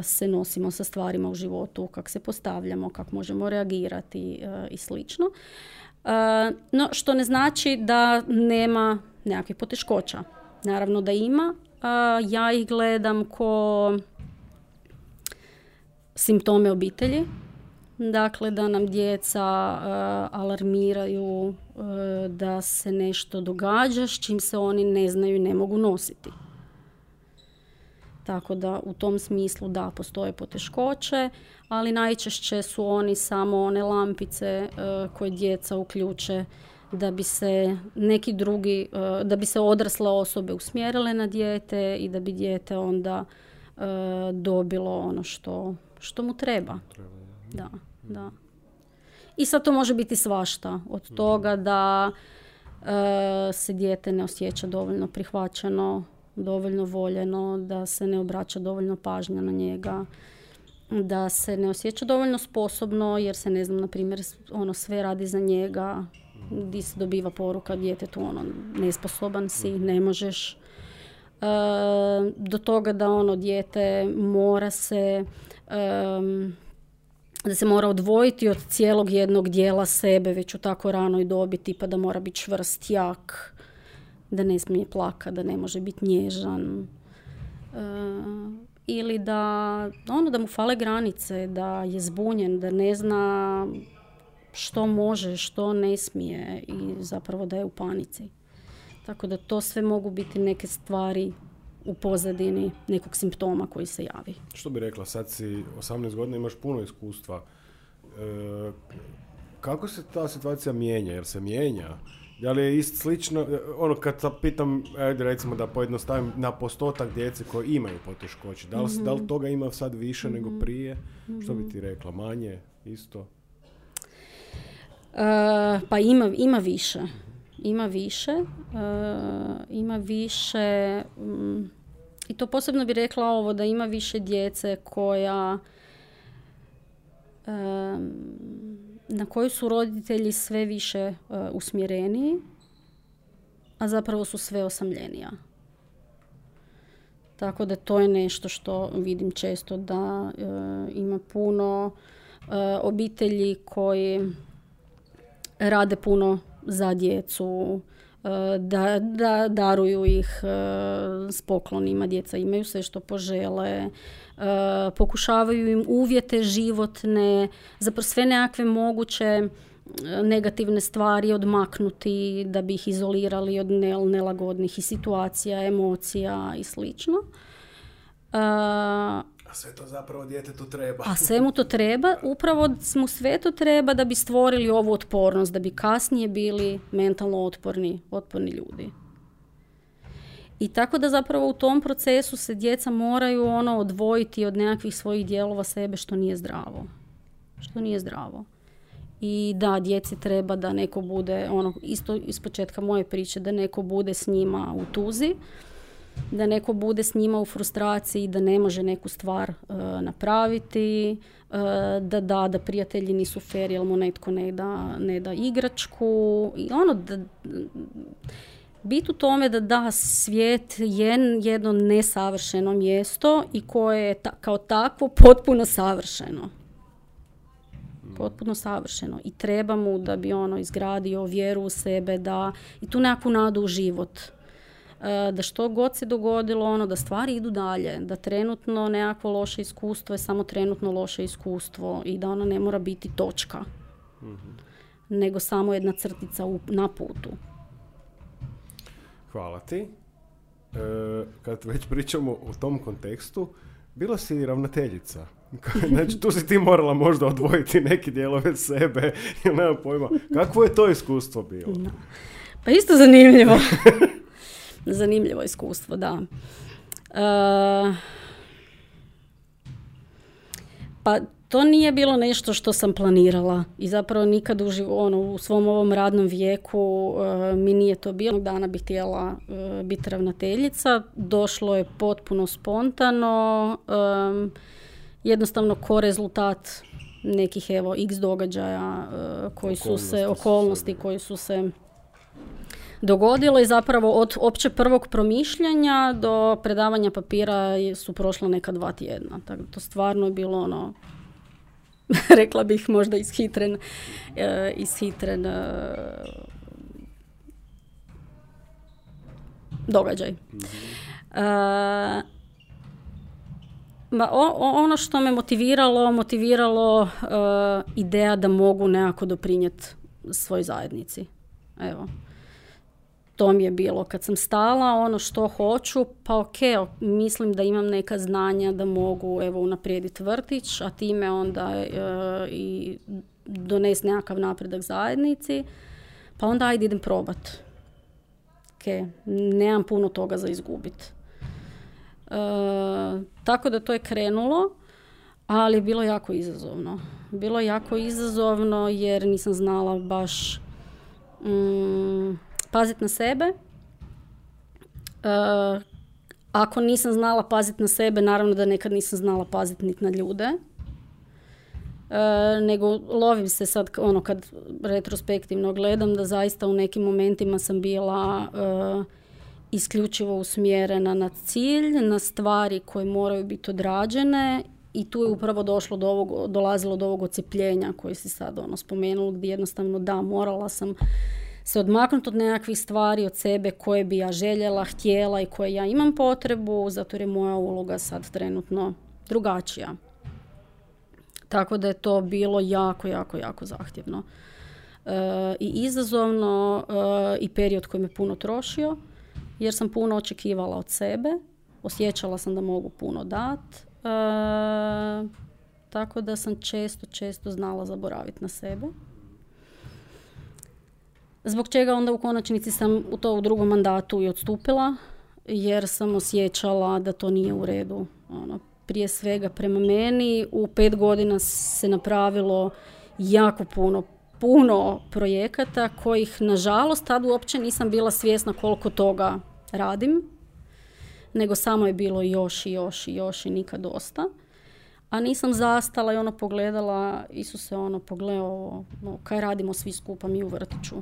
se nosimo sa stvarima u životu, kako se postavljamo, kako možemo reagirati i slično. No, što ne znači da nema nekakvih poteškoća. Naravno da ima. Ja ih gledam ko simptome obitelji. Dakle, da nam djeca alarmiraju da se nešto događa s čim se oni ne znaju i ne mogu nositi. Tako da u tom smislu da, postoje poteškoće, ali najčešće su oni samo one lampice uh, koje djeca uključe da bi se neki drugi, da bi se odrasle osobe usmjerile na dijete i da bi dijete onda uh, dobilo ono što, što mu treba. Da, da. I sad to može biti svašta. Od mhm. toga da se dijete ne osjeća dovoljno prihvaćeno dovoljno voljeno, da se ne obraća dovoljno pažnja na njega, da se ne osjeća dovoljno sposobno jer se ne znam, na primjer, ono sve radi za njega, gdje se dobiva poruka djetetu ono nesposoban si, ne možeš. E, do toga da ono dijete mora se da se mora odvojiti od cijelog jednog dijela sebe već u tako ranoj dobi, tipa da mora biti čvrst, jak, da ne smije plakati, da ne može biti nježan. E, ili da, ono, da mu fale granice, da je zbunjen, da ne zna što može, što ne smije i zapravo da je u panici. Tako da to sve mogu biti neke stvari u pozadini nekog simptoma koji se javi. Što bi rekla, sad si 18 godina, imaš puno iskustva. E, kako se ta situacija mijenja? Jer se mijenja? Da li je ist slično, e, ono kad pitam, ajde recimo da pojednostavim, na postotak djece koji imaju poteškoće, da li, da li mhm. toga ima sad više nego mhm. prije? Što bi ti rekla, manje, isto? Uh, pa ima, ima više. Ima više. Uh, ima više... Um, I to posebno bi rekla ovo, da ima više djece koja... Um, na koju su roditelji sve više uh, usmjereniji, a zapravo su sve osamljenija. Tako da to je nešto što vidim često da uh, ima puno obitelji koji rade puno za djecu, da, da daruju ih s poklonima, djeca imaju sve što požele, E, pokušavaju im uvjete životne, zapravo sve nekakve moguće e, negativne stvari odmaknuti da bi ih izolirali od nelagodnih i situacija, emocija i slično. E, a sve to zapravo djetetu treba. A sve mu to treba, upravo mu sve to treba da bi stvorili ovu otpornost, da bi kasnije bili mentalno otporni, otporni ljudi. I tako da zapravo u tom procesu se djeca moraju ono odvojiti od nekakvih svojih dijelova sebe što nije zdravo. Što nije zdravo. I da, djeci treba da neko bude, ono, isto iz početka moje priče, da neko bude s njima u tuzi, da neko bude s njima u frustraciji, da ne može neku stvar uh, napraviti, uh, da da, da prijatelji nisu fer, jel mu netko ne da, ne da igračku. I ono, da, Bit u tome da da svijet je jedno nesavršeno mjesto i koje je ta, kao takvo potpuno savršeno. Potpuno savršeno. I treba mu da bi ono izgradio vjeru u sebe, da i tu nekakvu nadu u život. E, da što god se dogodilo, ono, da stvari idu dalje. Da trenutno nekakvo loše iskustvo je samo trenutno loše iskustvo i da ono ne mora biti točka. Mhm. Nego samo jedna crtica u, na putu. Hvala ti. E, kad već pričamo u tom kontekstu, bila si ravnateljica. *laughs* Znači, tu si ti morala možda odvojiti neki dijelove sebe, ili *laughs* nemam pojma. Kakvo je to iskustvo bilo? Pa isto zanimljivo. *laughs* zanimljivo iskustvo, da. E, pa to nije bilo nešto što sam planirala i zapravo nikad u, ono, u svom ovom radnom vijeku uh, mi nije to bilo. Dana bih htjela uh, biti ravnateljica. Došlo je potpuno spontano, um, jednostavno ko rezultat nekih evo x događaja uh, koji su se, okolnosti koji su se dogodilo i zapravo od opće prvog promišljanja do predavanja papira su prošla neka dva tjedna. Tako to stvarno je bilo ono *laughs* rekla bih možda ishitren, uh, ishitren uh, događaj. Uh, ono što me motiviralo, motiviralo ideja da mogu nekako doprinijeti svoj zajednici. Evo to mi je bilo. Kad sam stala ono što hoću pa ok mislim da imam neka znanja da mogu evo unaprijediti vrtić a time onda e, i donesti nekakav napredak zajednici pa onda ajde idem probat. Ok nemam puno toga za izgubit. E, tako da to je krenulo ali je bilo jako izazovno. Bilo je jako izazovno jer nisam znala baš mm, paziti na sebe. Uh, ako nisam znala paziti na sebe, naravno da nekad nisam znala paziti niti na ljude. Uh, nego lovim se sad ono kad retrospektivno gledam da zaista u nekim momentima sam bila uh, isključivo usmjerena na cilj, na stvari koje moraju biti odrađene i tu je upravo došlo do ovog, dolazilo do ovog ocijepljenja koji si sad ono spomenula gdje jednostavno da morala sam se odmaknuti od nekakvih stvari od sebe koje bi ja željela, htjela i koje ja imam potrebu, zato je moja uloga sad trenutno drugačija. Tako da je to bilo jako, jako, jako zahtjevno. i izazovno i period koji me puno trošio jer sam puno očekivala od sebe. Osjećala sam da mogu puno dat. tako da sam često, često znala zaboraviti na sebe. Zbog čega onda u konačnici sam u to u drugom mandatu i odstupila, jer sam osjećala da to nije u redu. Ono, prije svega prema meni u pet godina se napravilo jako puno puno projekata kojih nažalost tad uopće nisam bila svjesna koliko toga radim, nego samo je bilo još i još i još i nikad dosta. A nisam zastala i ono pogledala, Isuse ono pogledao, no, kaj radimo svi skupa mi u vrtiću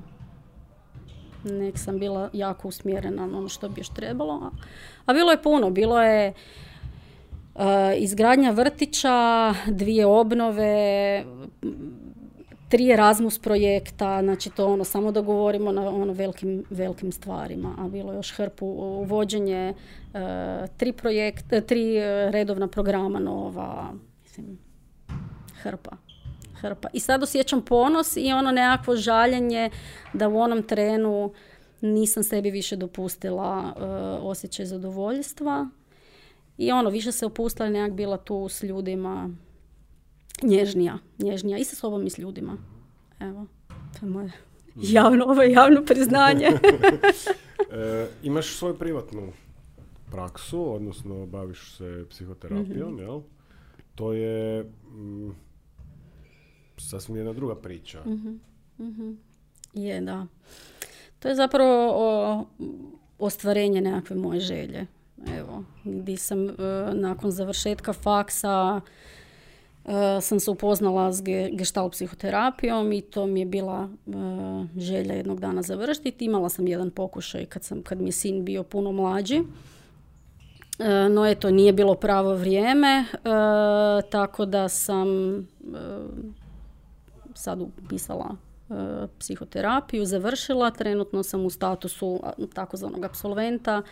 nek sam bila jako usmjerena na ono što bi još trebalo. A bilo je puno, bilo je uh, izgradnja vrtića, dvije obnove, tri Erasmus projekta, znači to ono, samo da govorimo na ono velikim, velikim stvarima, a bilo je još hrpu uvođenje uh, tri projekta, tri redovna programa nova, mislim, hrpa hrpa. I sad osjećam ponos i ono nekakvo žaljenje da u onom trenu nisam sebi više dopustila uh, osjećaj zadovoljstva. I ono, više se opustila i nekak bila tu s ljudima nježnija, nježnija i sa sobom i s ljudima. Evo, to je moje javno, ovo je javno priznanje. *laughs* *laughs* e, imaš svoju privatnu praksu, odnosno baviš se psihoterapijom, mm jel? To je... Mm, sasvim jedna druga priča. uh Je, da. To je zapravo o, ostvarenje nekakve moje želje. Evo, gdje sam e, nakon završetka faksa uh, sam se upoznala s ge, gestalt psihoterapijom i to mi je bila e, želja jednog dana završiti. Imala sam jedan pokušaj kad, sam, kad mi je sin bio puno mlađi. No eto, nije bilo pravo vrijeme, tako da sam sad upisala e, psihoterapiju, završila, trenutno sam u statusu takozvanog absolventa,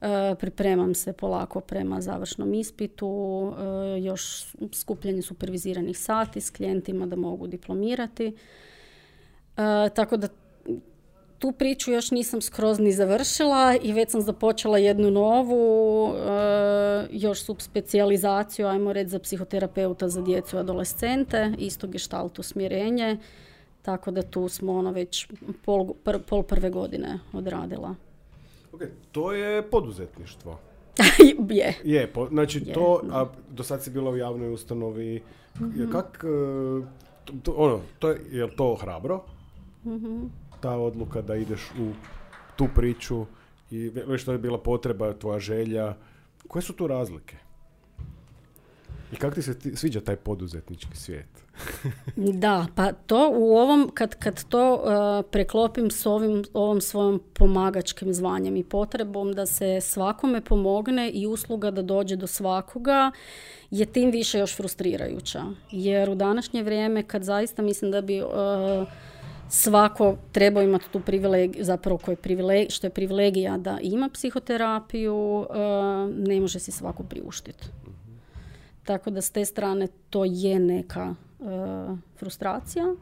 e, pripremam se polako prema završnom ispitu, e, još skupljenje superviziranih sati s klijentima da mogu diplomirati. Tako da tu priču još nisam skroz ni završila i već sam započela jednu novu, e, još subspecijalizaciju, ajmo reći, za psihoterapeuta za djecu i adolescente, isto gestalt usmjerenje, tako da tu smo ono već pol, pol prve godine odradila. Ok, to je poduzetništvo. *laughs* je. Je, znači to, a do sad si bila u javnoj ustanovi, mm kak, e, to, ono, to je, je to hrabro? mm ta odluka da ideš u tu priču i već što je bila potreba, tvoja želja. Koje su tu razlike? I kako ti se ti, sviđa taj poduzetnički svijet? *laughs* da, pa to u ovom, kad, kad to uh, preklopim s ovim, ovom svojom pomagačkim zvanjem i potrebom da se svakome pomogne i usluga da dođe do svakoga, je tim više još frustrirajuća. Jer u današnje vrijeme kad zaista mislim da bi... Uh, svako treba imati tu privilegiju, zapravo koji privileg, što je privilegija da ima psihoterapiju, eh, ne može si svako priuštiti. Tako da s te strane to je neka eh, frustracija.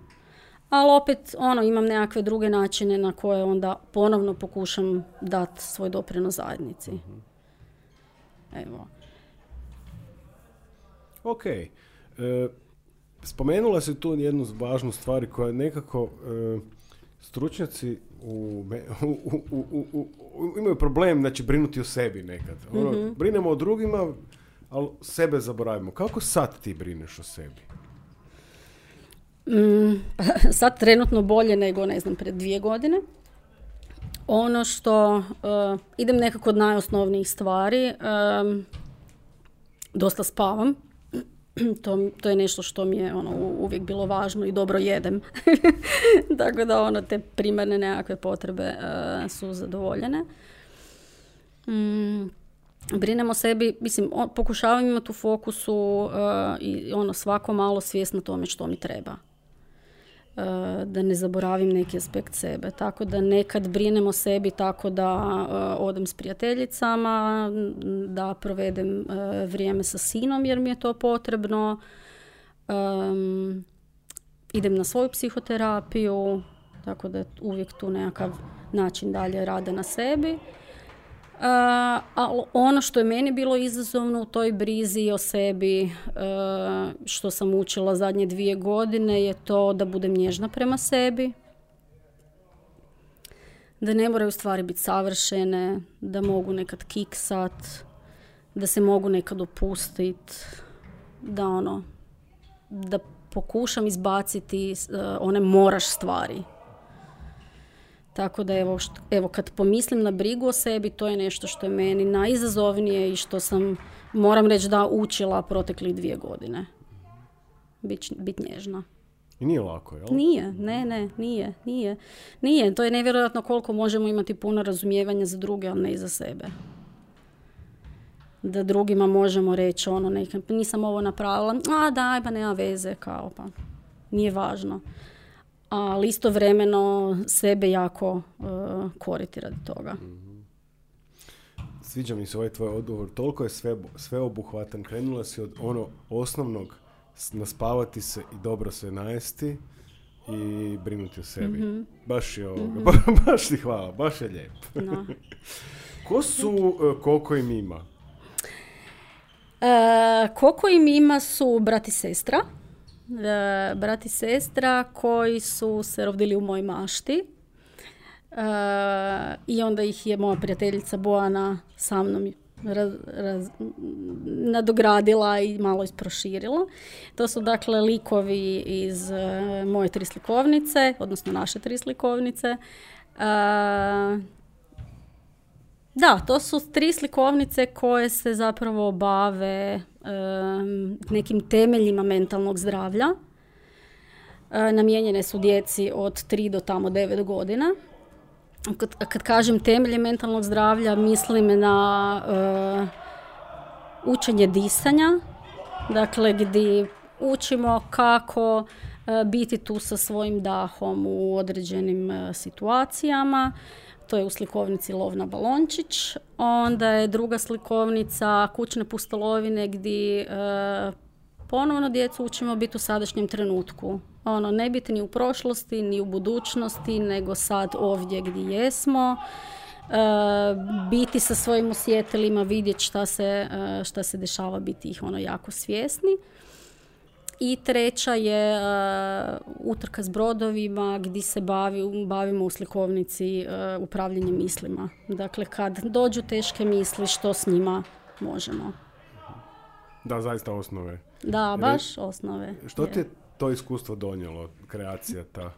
Ali opet ono, imam nekakve druge načine na koje onda ponovno pokušam dati svoj doprinos zajednici. Evo. Ok. E, Spomenula se tu jednu važnu stvar koja nekako e, stručnjaci *laughs* u, u, u, imaju problem znači brinuti o sebi nekad. Ono, mhm. Brinemo o drugima, ali sebe zaboravimo. Kako sad ti brineš o sebi? Mm, *laughs* sad trenutno bolje nego, ne znam, pred dvije godine. Ono što, uh, idem nekako od najosnovnijih stvari, um, dosta spavam, *clears throat* to, to je nešto što mi je ono, uvijek bilo važno i dobro jedem. *laughs* Tako da ono, te primarne nekakve potrebe uh, su zadovoljene. Mm, brinemo sebi, mislim, pokušavam imati u fokusu uh, i ono svako malo svjesno tome što mi treba. Eh, da ne zaboravim neki aspekt sebe. Tako da nekad brinem o sebi tako da eh, odem s prijateljicama, da provedem eh, vrijeme sa sinom jer mi je to potrebno. idem na svoju psihoterapiju, tako da je uvijek tu nekakav način dalje rada na sebi. A ono što je meni bilo izazovno u toj brizi o sebi, što sam učila zadnje dvije godine, je to da budem nježna prema sebi, da ne moraju stvari biti savršene, da mogu nekad kiksat, da se mogu nekad opustit, da ono, da pokušam izbaciti one moraš stvari. Tako da evo, evo kad pomislim na brigu o sebi, to je nešto što je meni najizazovnije i što sam, moram reći da, učila proteklih dvije godine. Bit, bit nježna. I nije lako, jel? Nije, ne, ne, nije, nije. Nije, to je nevjerojatno koliko možemo imati puno razumijevanja za druge, ali ne i za sebe. Da drugima možemo reći ono, neka, nisam ovo napravila, a daj, pa nema veze, kao pa, nije važno. Ali istovremeno sebe jako uh, koriti radi toga. mm Sviđa mi se ovaj tvoj odgovor, toliko je sve, sveobuhvatan, krenula si od ono osnovnog naspavati se i dobro se najesti i brinuti o sebi. Mm-hmm. Baš je ovoga, mm-hmm. *laughs* baš ti hvala, baš je lijep. No. *laughs* Ko su uh, Koko i Mima? Uh, Koko i Mima su brat i sestra. Uh, brat i sestra koji su se rodili u mojoj mašti. Uh, I onda ih je moja prijateljica Boana sa mnom raz, raz, nadogradila i malo isproširila. To su dakle likovi iz uh, moje tri slikovnice, odnosno naše tri slikovnice. Uh, da, to su tri slikovnice koje se zapravo bave nekim temeljima mentalnog zdravlja. Namijenjene su djeci od 3 do tamo 9 godina kad, kad kažem temelje mentalnog zdravlja, mislim na uh, učenje disanja, dakle gdje učimo kako uh, biti tu sa svojim dahom u određenim uh, situacijama. To je u slikovnici Lovna Balončić. Onda je druga slikovnica Kućne pustolovine gdje ponovno djecu učimo biti u sadašnjem trenutku. Ono, ne biti ni u prošlosti, ni u budućnosti, nego sad ovdje gdje jesmo. E, biti sa svojim osjetilima, vidjeti šta se, e, šta se dešava, biti ih ono jako svjesni. I treća je uh, utrka s brodovima gdje se bavi, bavimo u slikovnici uh, upravljanjem mislima. Dakle, kad dođu teške misli, što s njima možemo. Da, zaista osnove. Da, baš osnove. Što ti je to iskustvo donijelo, kreacija ta?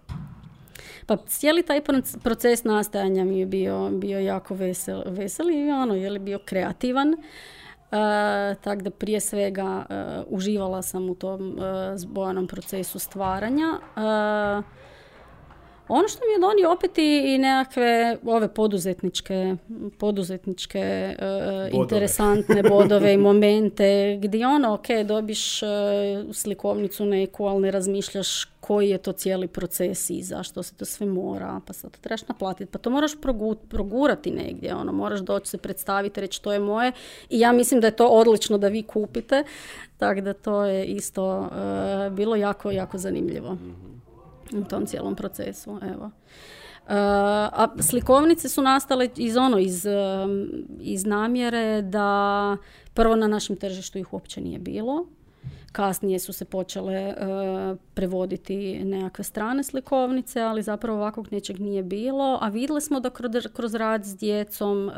Pa cijeli taj proces nastajanja mi je bio, bio jako vesel, vesel i ono, je li bio kreativan. Uh, tako da prije svega uh, uživala sam u tom uh, zbojanom procesu stvaranja. Ono što mi je donio opet i nekakve ove poduzetničke, poduzetničke uh, interesantne bodove i *laughs* momente gdje ono, ok, dobiš uh, slikovnicu neku, ali ne razmišljaš koji je to cijeli proces i zašto se to sve mora, pa sad to trebaš naplatiti, pa to moraš progurati negdje, ono, moraš doći se predstaviti, reći to je moje i ja mislim da je to odlično da vi kupite, tako da to je isto uh, bilo jako, jako zanimljivo. U tom cijelom procesu. Evo. Uh, a slikovnice su nastale iz ono, iz, um, iz namjere da prvo na našem tržištu ih uopće nije bilo. Kasnije su se počele uh, prevoditi nekakve strane slikovnice, ali zapravo ovakvog nečeg nije bilo. A vidjeli smo da kroz, kroz rad s djecom, uh,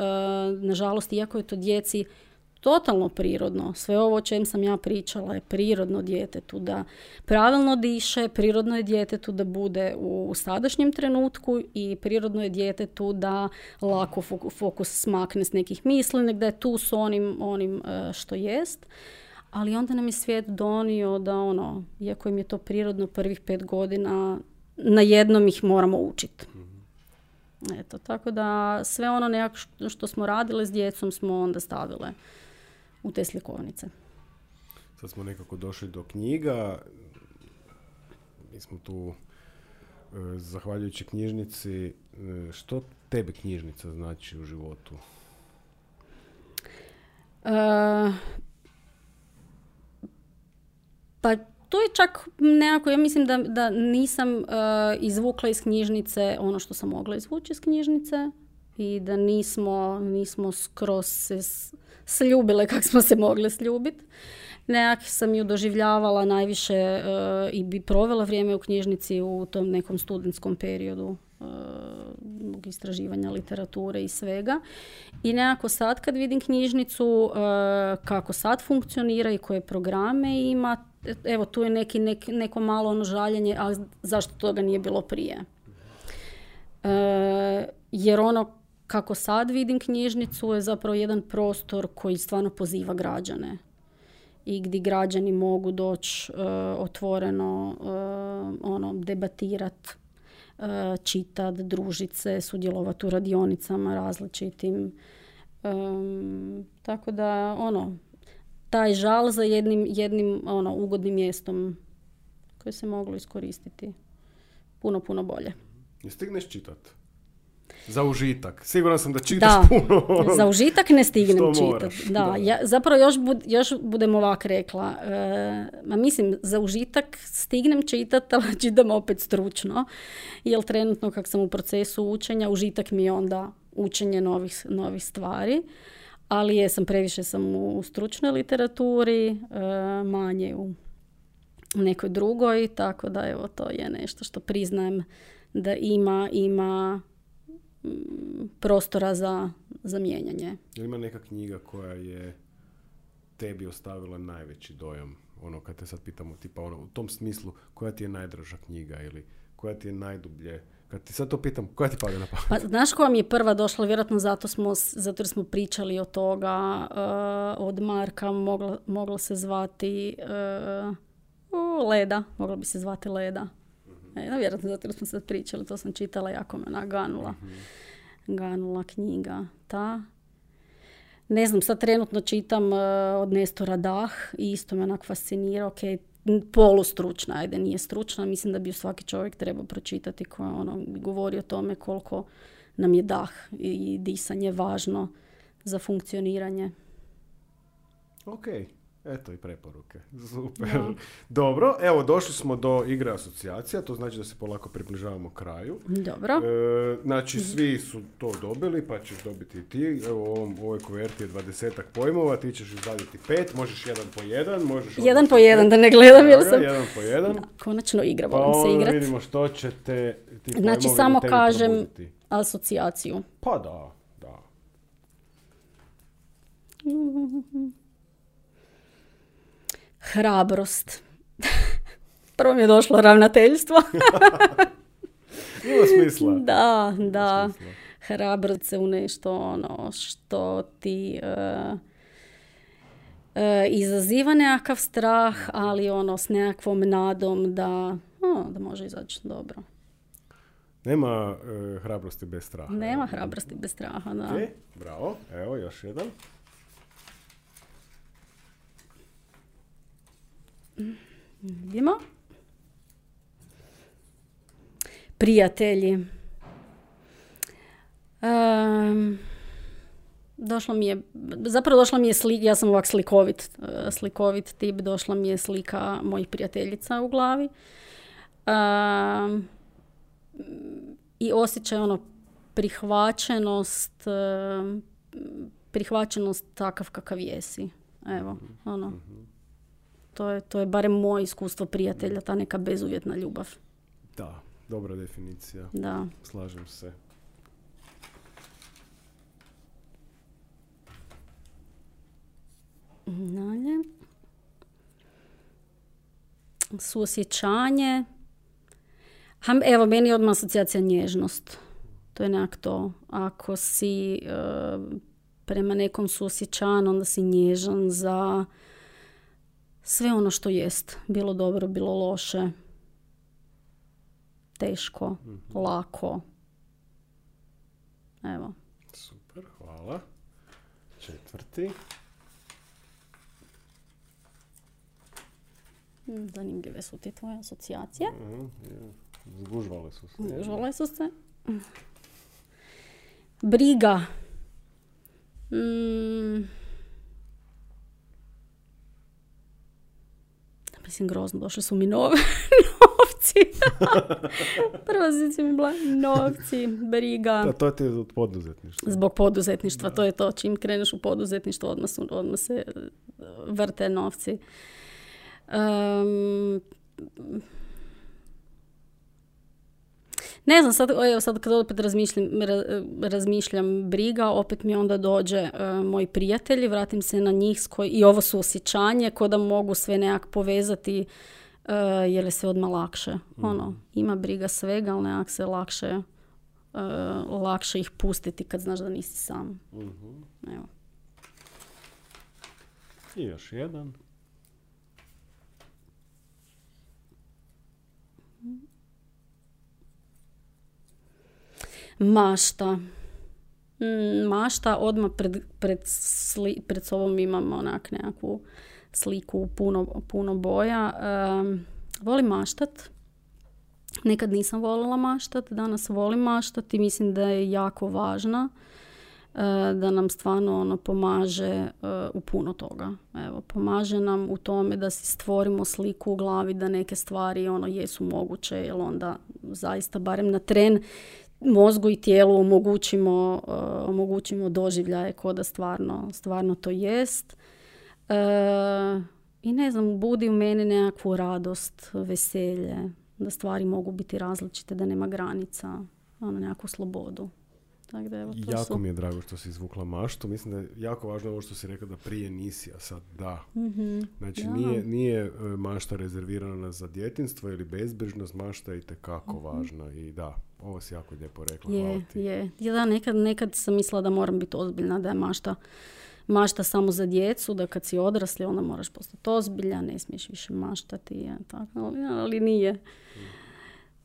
nažalost, iako je to djeci totalno prirodno. Sve ovo o čem sam ja pričala je prirodno djetetu da pravilno diše, prirodno je djetetu da bude u sadašnjem trenutku i prirodno je djetetu da lako fokus smakne s nekih misli, da je tu s onim, onim e, što jest. Ali onda nam je svijet donio da ono, iako im je to prirodno prvih pet godina, na jednom ih moramo učiti. Eto, tako da sve ono nekako što smo radile s djecom smo onda stavile u te slikovnice. Sad smo nekako došli do knjiga. Mi smo tu, e, zahvaljujući knjižnici, e, što tebe knjižnica znači u životu? Uh, pa to je čak nekako, ja mislim da, da nisam uh, izvukla iz knjižnice ono što sam mogla izvući iz knjižnice i da nismo, nismo skroz se sljubile kako smo se mogle sljubiti. Nekak sam ju doživljavala najviše uh, i bi provela vrijeme u knjižnici u tom nekom studentskom periodu uh, istraživanja literature i svega. I nekako sad kad vidim knjižnicu, uh, kako sad funkcionira i koje programe ima, evo tu je neki, nek- neko malo ono žaljenje, ali zašto toga nije bilo prije? E, jer ono kako sad vidim knjižnicu je zapravo jedan prostor koji stvarno poziva građane i gdje građani mogu doći e, otvoreno e, ono debatirat e, čitat, družit se, sudjelovati u radionicama različitim. Tako da, ono, taj žal za jednim, jednim ono, ugodnim mjestom koje se moglo iskoristiti puno, puno bolje. I stigneš čitat? Za užitak. Siguran sam da čitaš Da, puno. ono. za užitak ne stignem *laughs* moraš, Da, da. ja, zapravo još, bud, još budem ovak rekla. E, ma mislim, za užitak stignem čitati, *laughs* ali čitam opet stručno. Jer trenutno kak sam u procesu učenja, užitak mi je onda učenje novih, novih stvari. Ali jesam, previše sam u stručnoj literaturi, e, manje u nekoj drugoj, tako da evo to je nešto što priznajem da ima, ima mm, prostora za, za mijenjanje. Jel ima neka knjiga koja je tebi ostavila najveći dojam? Ono, kad te sad pitamo, tipa ono, u tom smislu, koja ti je najdraža knjiga ili koja ti je najdublje? Kad ti sad to pitam, koja ti pada na pamet? Pa znaš koja mi je prva došla, vjerojatno zato, smo, zato jer smo pričali o toga eh, od Marka, mogla, mogla se zvati eh, u, Leda, mogla bi se zvati Leda. E, no, vjerojatno zato jer smo sad pričali, to sam čitala, jako me naganula. Ganula knjiga ta. Ne znam, sad trenutno čitam eh, od Nestora Dah i isto me onak fascinira, ok, polustručna, ajde nije stručna, mislim da bi ju svaki čovjek trebao pročitati koja ono, govori o tome koliko nam je dah i disanje važno za funkcioniranje. Ok, eto i preporuke. *laughs* Super. Dobro, evo došli smo do igre asocijacija, to znači da se polako približavamo kraju. Dobro. E, znači, svi su to dobili, pa ćeš dobiti i ti. Evo, u ovom, ovoj kuverti je dvadesetak pojmova, ti ćeš izvaditi pet, možeš jedan po jedan, možeš... Jedan po pet. jedan, da ne gledam jer sam... jedan po jedan. Konačno igra, Pa volim se onda igrat. vidimo što će te ti Znači, samo kažem probuditi. asocijaciju. Pa da, da. *laughs* Hrabrost. *laughs* Prvo mi je došlo ravnateljstvo. *laughs* Ima smisla. *laughs* da, da. smisla. Hrabrost se u nešto ono što ti e, e, izaziva nekakav strah, ali ono s nekakvom nadom da, o, da može izaći dobro. Nema e, hrabrosti bez straha. Nema hrabrosti bez straha, da. E, bravo, evo još jedan. Vidimo. Prijatelji. Em, došlo mi je, zapravo došla mi je slika, ja sam ovak slikovit, e, slikovit tip, došla mi je slika mojih prijateljica u glavi. Em, I osjećaj ono prihvaćenost, prihvaćenost takav kakav jesi. Evo, ono. To je, to je barem moje iskustvo prijatelja, ta neka bezuvjetna ljubav. Da, dobra definicija. Da. Slažem se. Dalje. Suosjećanje. Ham, evo, meni je odmah asocijacija nježnost. To je nekak to. Ako si e, prema nekom suosjećan, onda si nježan za sve ono što jest. Bilo dobro, bilo loše. Teško, lako. Evo. Super, hvala. Četvrti. Mm, Zanimljive su ti tvoje asocijacije. Je. Zgužvale su se. Užvale su se. Briga. Mm. Mislim, grozno, došli su mi nove *laughs* novci. *laughs* Prva se mi bila novci, briga. Da, to ti je od poduzetništva. Zbog poduzetništva, to je to. Čim kreneš u poduzetništvo, odmah, su, odmah se vrte novci. Um, ne znam, sad, evo sad kad opet razmišljam, razmišljam briga, opet mi onda dođe uh, moji prijatelji, vratim se na njih koji, i ovo su osjećanje, ko da mogu sve nekak povezati uh, jer je sve odmah lakše. mm Ono, ima briga svega, ali nekak se lakše, uh, lakše ih pustiti kad znaš da nisi sam. mm Evo. I još jedan. Mašta. Mm, mašta, odmah pred, pred, sli, pred sobom imam onak nekakvu sliku puno, puno boja. Um, volim maštat. Nekad nisam volila maštat, danas volim maštat i mislim da je jako važna. E, da nam stvarno ono pomaže e, u puno toga. Evo, pomaže nam u tome da si stvorimo sliku u glavi da neke stvari ono jesu moguće, jer onda zaista barem na tren mozgu i tijelu omogućimo, uh, omogućimo doživljaje ko da stvarno, stvarno to jest. Uh, I ne znam, budi u meni nekakvu radost, veselje, da stvari mogu biti različite, da nema granica, ono, nekakvu slobodu. Da, evo, to jako mi je drago što si izvukla maštu. Mislim da je jako važno ovo što si rekla da prije nisi, a sad da. mm Znači nije, nije e, mašta rezervirana za djetinstvo ili bezbrižnost, mašta je i tekako mm važna i da, ovo si jako lijepo rekla. Je, je. Ja, da, nekad, nekad sam mislila da moram biti ozbiljna, da je mašta mašta samo za djecu, da kad si odrasli onda moraš postati ozbiljan, ne smiješ više maštati, je, tako, ali, nije. Mm.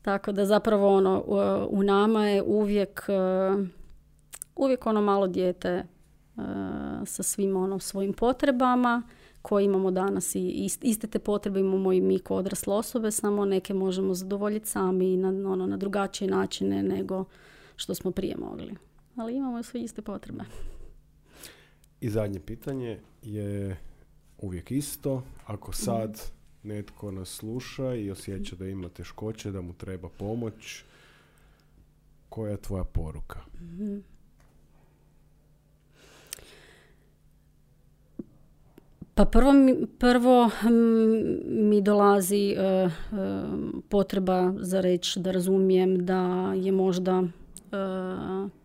Tako da zapravo ono, u, nama je uvijek, e, uvijek ono malo dijete e, sa svim ono svojim potrebama koje imamo danas i iste te potrebe imamo i mi kao odrasle osobe, samo neke možemo zadovoljiti sami na, ono, na drugačije načine nego što smo prije mogli. Ali imamo sve iste potrebe. I zadnje pitanje je uvijek isto. Ako sad. Netko nas sluša i osjeća da ima teškoće, da mu treba pomoć, koja je tvoja poruka? Pa prvo, prvo mi dolazi e, e, potreba za reći da razumijem da je možda e,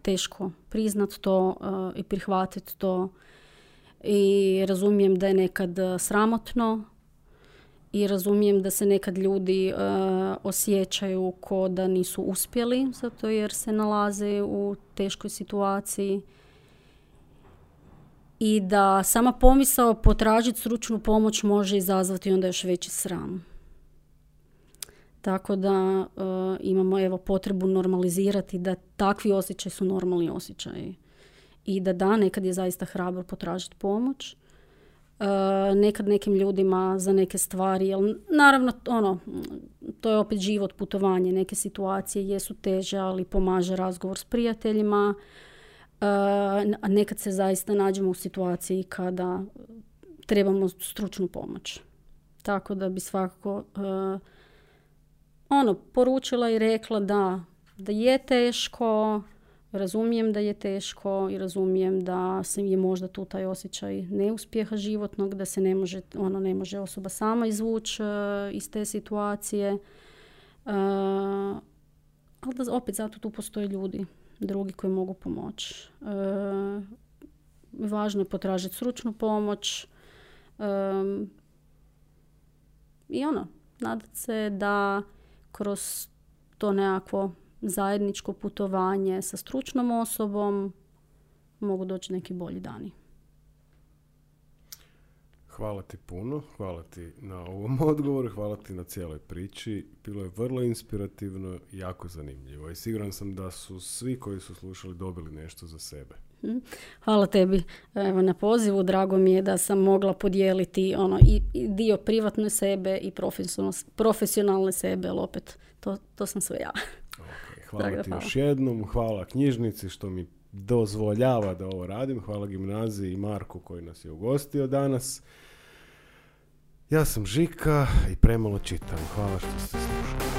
teško priznat to i prihvatiti to i razumijem da je nekad sramotno i razumijem da se nekad ljudi osjećaju ko da nisu uspjeli zato jer se nalaze u teškoj situaciji i da sama pomisao potražiti stručnu pomoć može izazvati onda još veći sram. Tako da e, imamo evo potrebu normalizirati da takvi osjećaji su normalni osjećaji. I da da, nekad je zaista hrabro potražiti pomoć. Uh, nekad nekim ljudima za neke stvari, jer naravno ono, to je opet život, putovanje, neke situacije jesu teže, ali pomaže razgovor s prijateljima, a nekad se zaista nađemo u situaciji kada trebamo stručnu pomoć. Tako da bi svakako uh, ono, poručila i rekla da, da je teško, razumijem da je teško i razumijem da se je možda tu taj osjećaj neuspjeha životnog, da se ne može, ono, ne može osoba sama izvući uh, iz te situacije. Uh, ali da opet zato tu postoje ljudi drugi koji mogu pomoći. E, važno je potražiti stručnu pomoć e, i ono, nadat se da kroz to nekakvo zajedničko putovanje sa stručnom osobom mogu doći neki bolji dani. Hvala ti puno, hvala ti na ovom *laughs* odgovoru, hvala ti na cijeloj priči. Bilo je vrlo inspirativno jako zanimljivo i siguran sam da su svi koji su slušali dobili nešto za sebe. Mhm. Hvala tebi evo, na pozivu. Drago mi je da sam mogla podijeliti ono, i, dio privatne sebe i profesionalne sebe, ali opet to, to sam sve ja. Okay, Hvala Draga, ti hvala. još jednom, hvala knjižnici što mi dozvoljava da ovo radim, hvala gimnaziji i Marku koji nas je ugostio danas. Ja sam Žika i premalo čitam. Hvala što ste slušali.